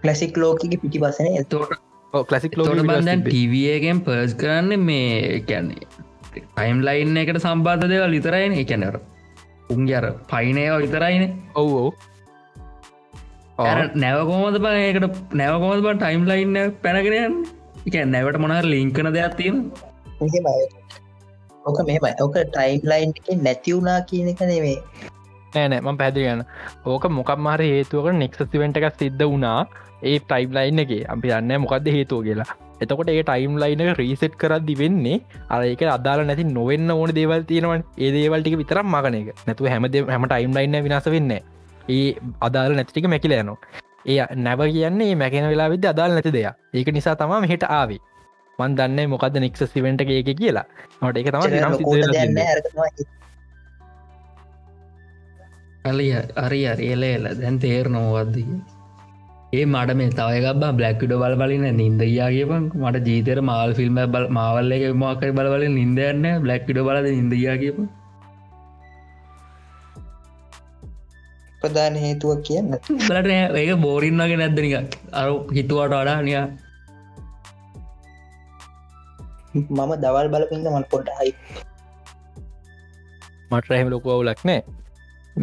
කලසික් ලෝකගේ පිටි පසන එතෝට කලසික් තොට බන්දන් ටවගෙන් පර්ස් කරන්න මේ කැන්නේ ටයිම් ලයින් එකට සම්බාධ දෙවල් විතරයින එකැනර උන්ගේ අර පයිනය විතරයින ඔව් ඔව් නැවකෝමද බ ඒකට නැවකෝමද බ ටයිම් ලයින්න පැනගෙනයන් එක නැවට මොනහර ලිංකන දෙයක් තියෙන ඕක මෙම ඕක ටයිම් ලයින්් එක නැතිවුණා කියන එක නෙවේ නෑනෑ ම පැදිගන්න ඕක මොකක් මාර හේතුවක නෙක්සසිවෙන්ට එකක් සිද්ධ වුණා ඒ ටයිම් ලයින් එක අපි යන්න මොකක්ද හේතුව කියලා එතකොට ඒ ටයිම් ලයින රීසෙට් කරදදි වෙන්නේ අරඒක අදාල නැති නොවෙන්න ඕන දේවල් තියෙනවන් ඒ දේවල්ටික විතරම් මගන එක නැතුව හැමද හැම ටයිම් ලයින්න විනාස වෙන්න ඒ අදාල නැතිටික මැකිල යනවා ඒ නැව කියන්නේ මැකෙන වෙලා විද අදාල් නැති දෙයක් ඒක නිසා තමා මෙහිට ආවේ මන් දන්න මොකද නික්ස සිවෙන්ට ඒක කියලා නොට එක තම අලිය අරි අරියල එල දැන් තේර නොවද්දී ඒ මට මේ තවයකබ බ්ලක්විඩ බල බලින්න නින්දයාගේපන් මට ජීතර මාල් ෆිල්ම් බල මාවල්ල එක මක්කර බලබල නින්දයන්න බ්ලක්විඩ බලද නින්දයාගේප ප්‍රධාන හේතුවක් කියන්න. බලට ඒක බෝරින් වගේ නැද්දනික අර හිතුවට වඩා නිය මම දවල් බලපින්න මල් පොට හයි මට රැහෙම ලොකුවුලක් නෑ.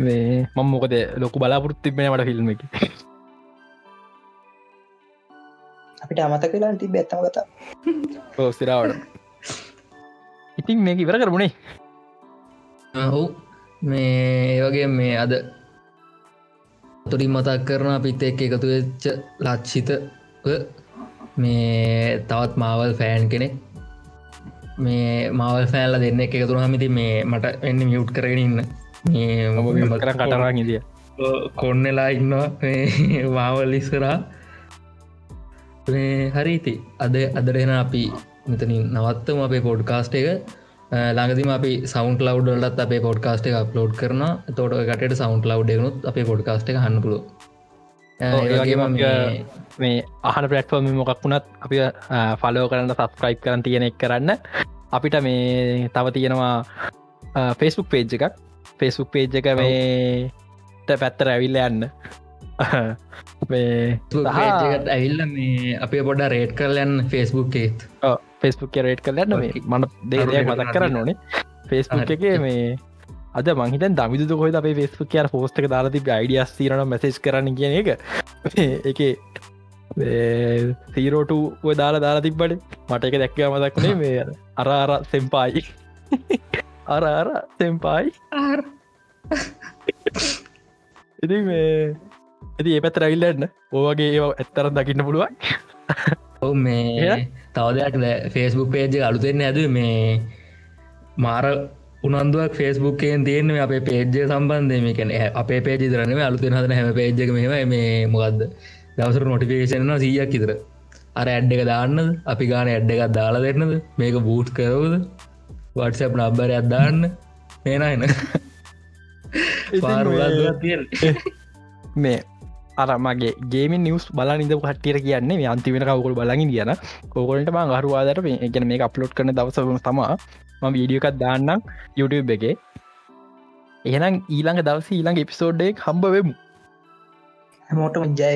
මේ මම මොකද ලොකු බලාපොරත් තිබෙන මට ෆිල්ම් එක අපිට අමත කලා තිබ ඇත්තම කතා. ඕ සිරාවට ඉතින් මේක ඉවර කරමුණේ ඔහු මේ ඒවගේ මේ අද තුරින් මතක් කරන අපිත් එක් එකතු වෙච්ච ලච්චිත මේ තවත් මාවල් ෆෑන් කෙනෙක්. මේ මවල් ෆෑල්ල දෙන්න එක එකතුර හමිති මේ මට එන්න මියුට් කරගෙන ඉන්න. මේ කර කටරා ඉදිය. කොන්නලා ඉන්න මාවල් ඉස්සරා හරිති අද අදරෙන අපි මෙතනින් නවත්තම අපේ පොඩ්කාස්ට එක. ළඟදිම අපි සෞන්් ලව්ඩලත් අපේ පොඩ්කාස්ට එක අප්ලෝඩ් කරන තෝට කට සෞන්් ලව්ඩනුත් අපේ පොඩ්කාස්ට එක හන්නපුලු මේ අහන පලට්ෆෝර්ම මොකක් වුණත් අපි ෆලෝ කරන්න සස්ක්‍රයිප් කරන තියෙන එක් කරන්න. අපිට මේ තව තියෙනවා ෆෙස්බුක් පේජ් එකක්. ෆෙස්බුක් පේජ් එක මේ පැත්තර ඇවිල්ල යන්න. මේ ඇවිල්ල මේ අපේ පොඩ රේට් කරලයන් ෆෙස්බුක් ඒත් ෆෙස්බුක් රේට් කරලන්න මේ මන දේදයක් මතක් කරන්න ඕනේ. ෆෙස්බුක් එක මේ අද මහිත දමිදු කොයි අපේ ෆෙස්බුක් කිය පෝස්ටක දාලති අයිඩියස් තිරන මැසේජ් කරන්න කියන එක. එක සීරෝට ඔය දාලා දාලා තිබ්බට මට එක දැක්ක මදක්නේ මේ අර අර සෙම්පායි අර අර සෙම්පායි ඉති මේ ඇති ඒ පැත් රැවිල්ලන්න ඕවගේ ඒ ඇත්තරම් දකින්න පුළුවන්. ඔව මේ තවදයක් ෆේස්බුක් පේජ අලුතෙන්න ඇද මේ මාර උනන්දුවක් ෆේස්බුක්කෙන් තියන්න අපේ පේජ්ජ සම්බන්ධය මේ කැන අපේ පේජ දරනම අලුතෙන් හදන හැම පේජ්ක මෙම මේ මොකක්ද දවසර නොටිපේෂන සීයක් ඉතර අර ඇඩ් එක දාන්න අපි ගාන ඇඩ් එකක් දාලා දෙන්නද? මේක බූට් කරවද වටසප් නබ්බරයක් දාන්න? මේන එන මේ අරමගේ ගේම නිවස් බල නිද කටියට කියන්නේ මේ අන්තිවෙන කවකුල් බලගින් කියන කෝකොලට ම අරුවාදට ගැන මේ අප්ලෝඩ් කරන දවසම තමා ම වීඩියකත් දාන්නම් YouTube එකේ. එහෙනම් ඊළඟ දවස ඊළඟ එපිසෝඩ්ඩක් හම්බ වෙමු. හැමෝටම ජය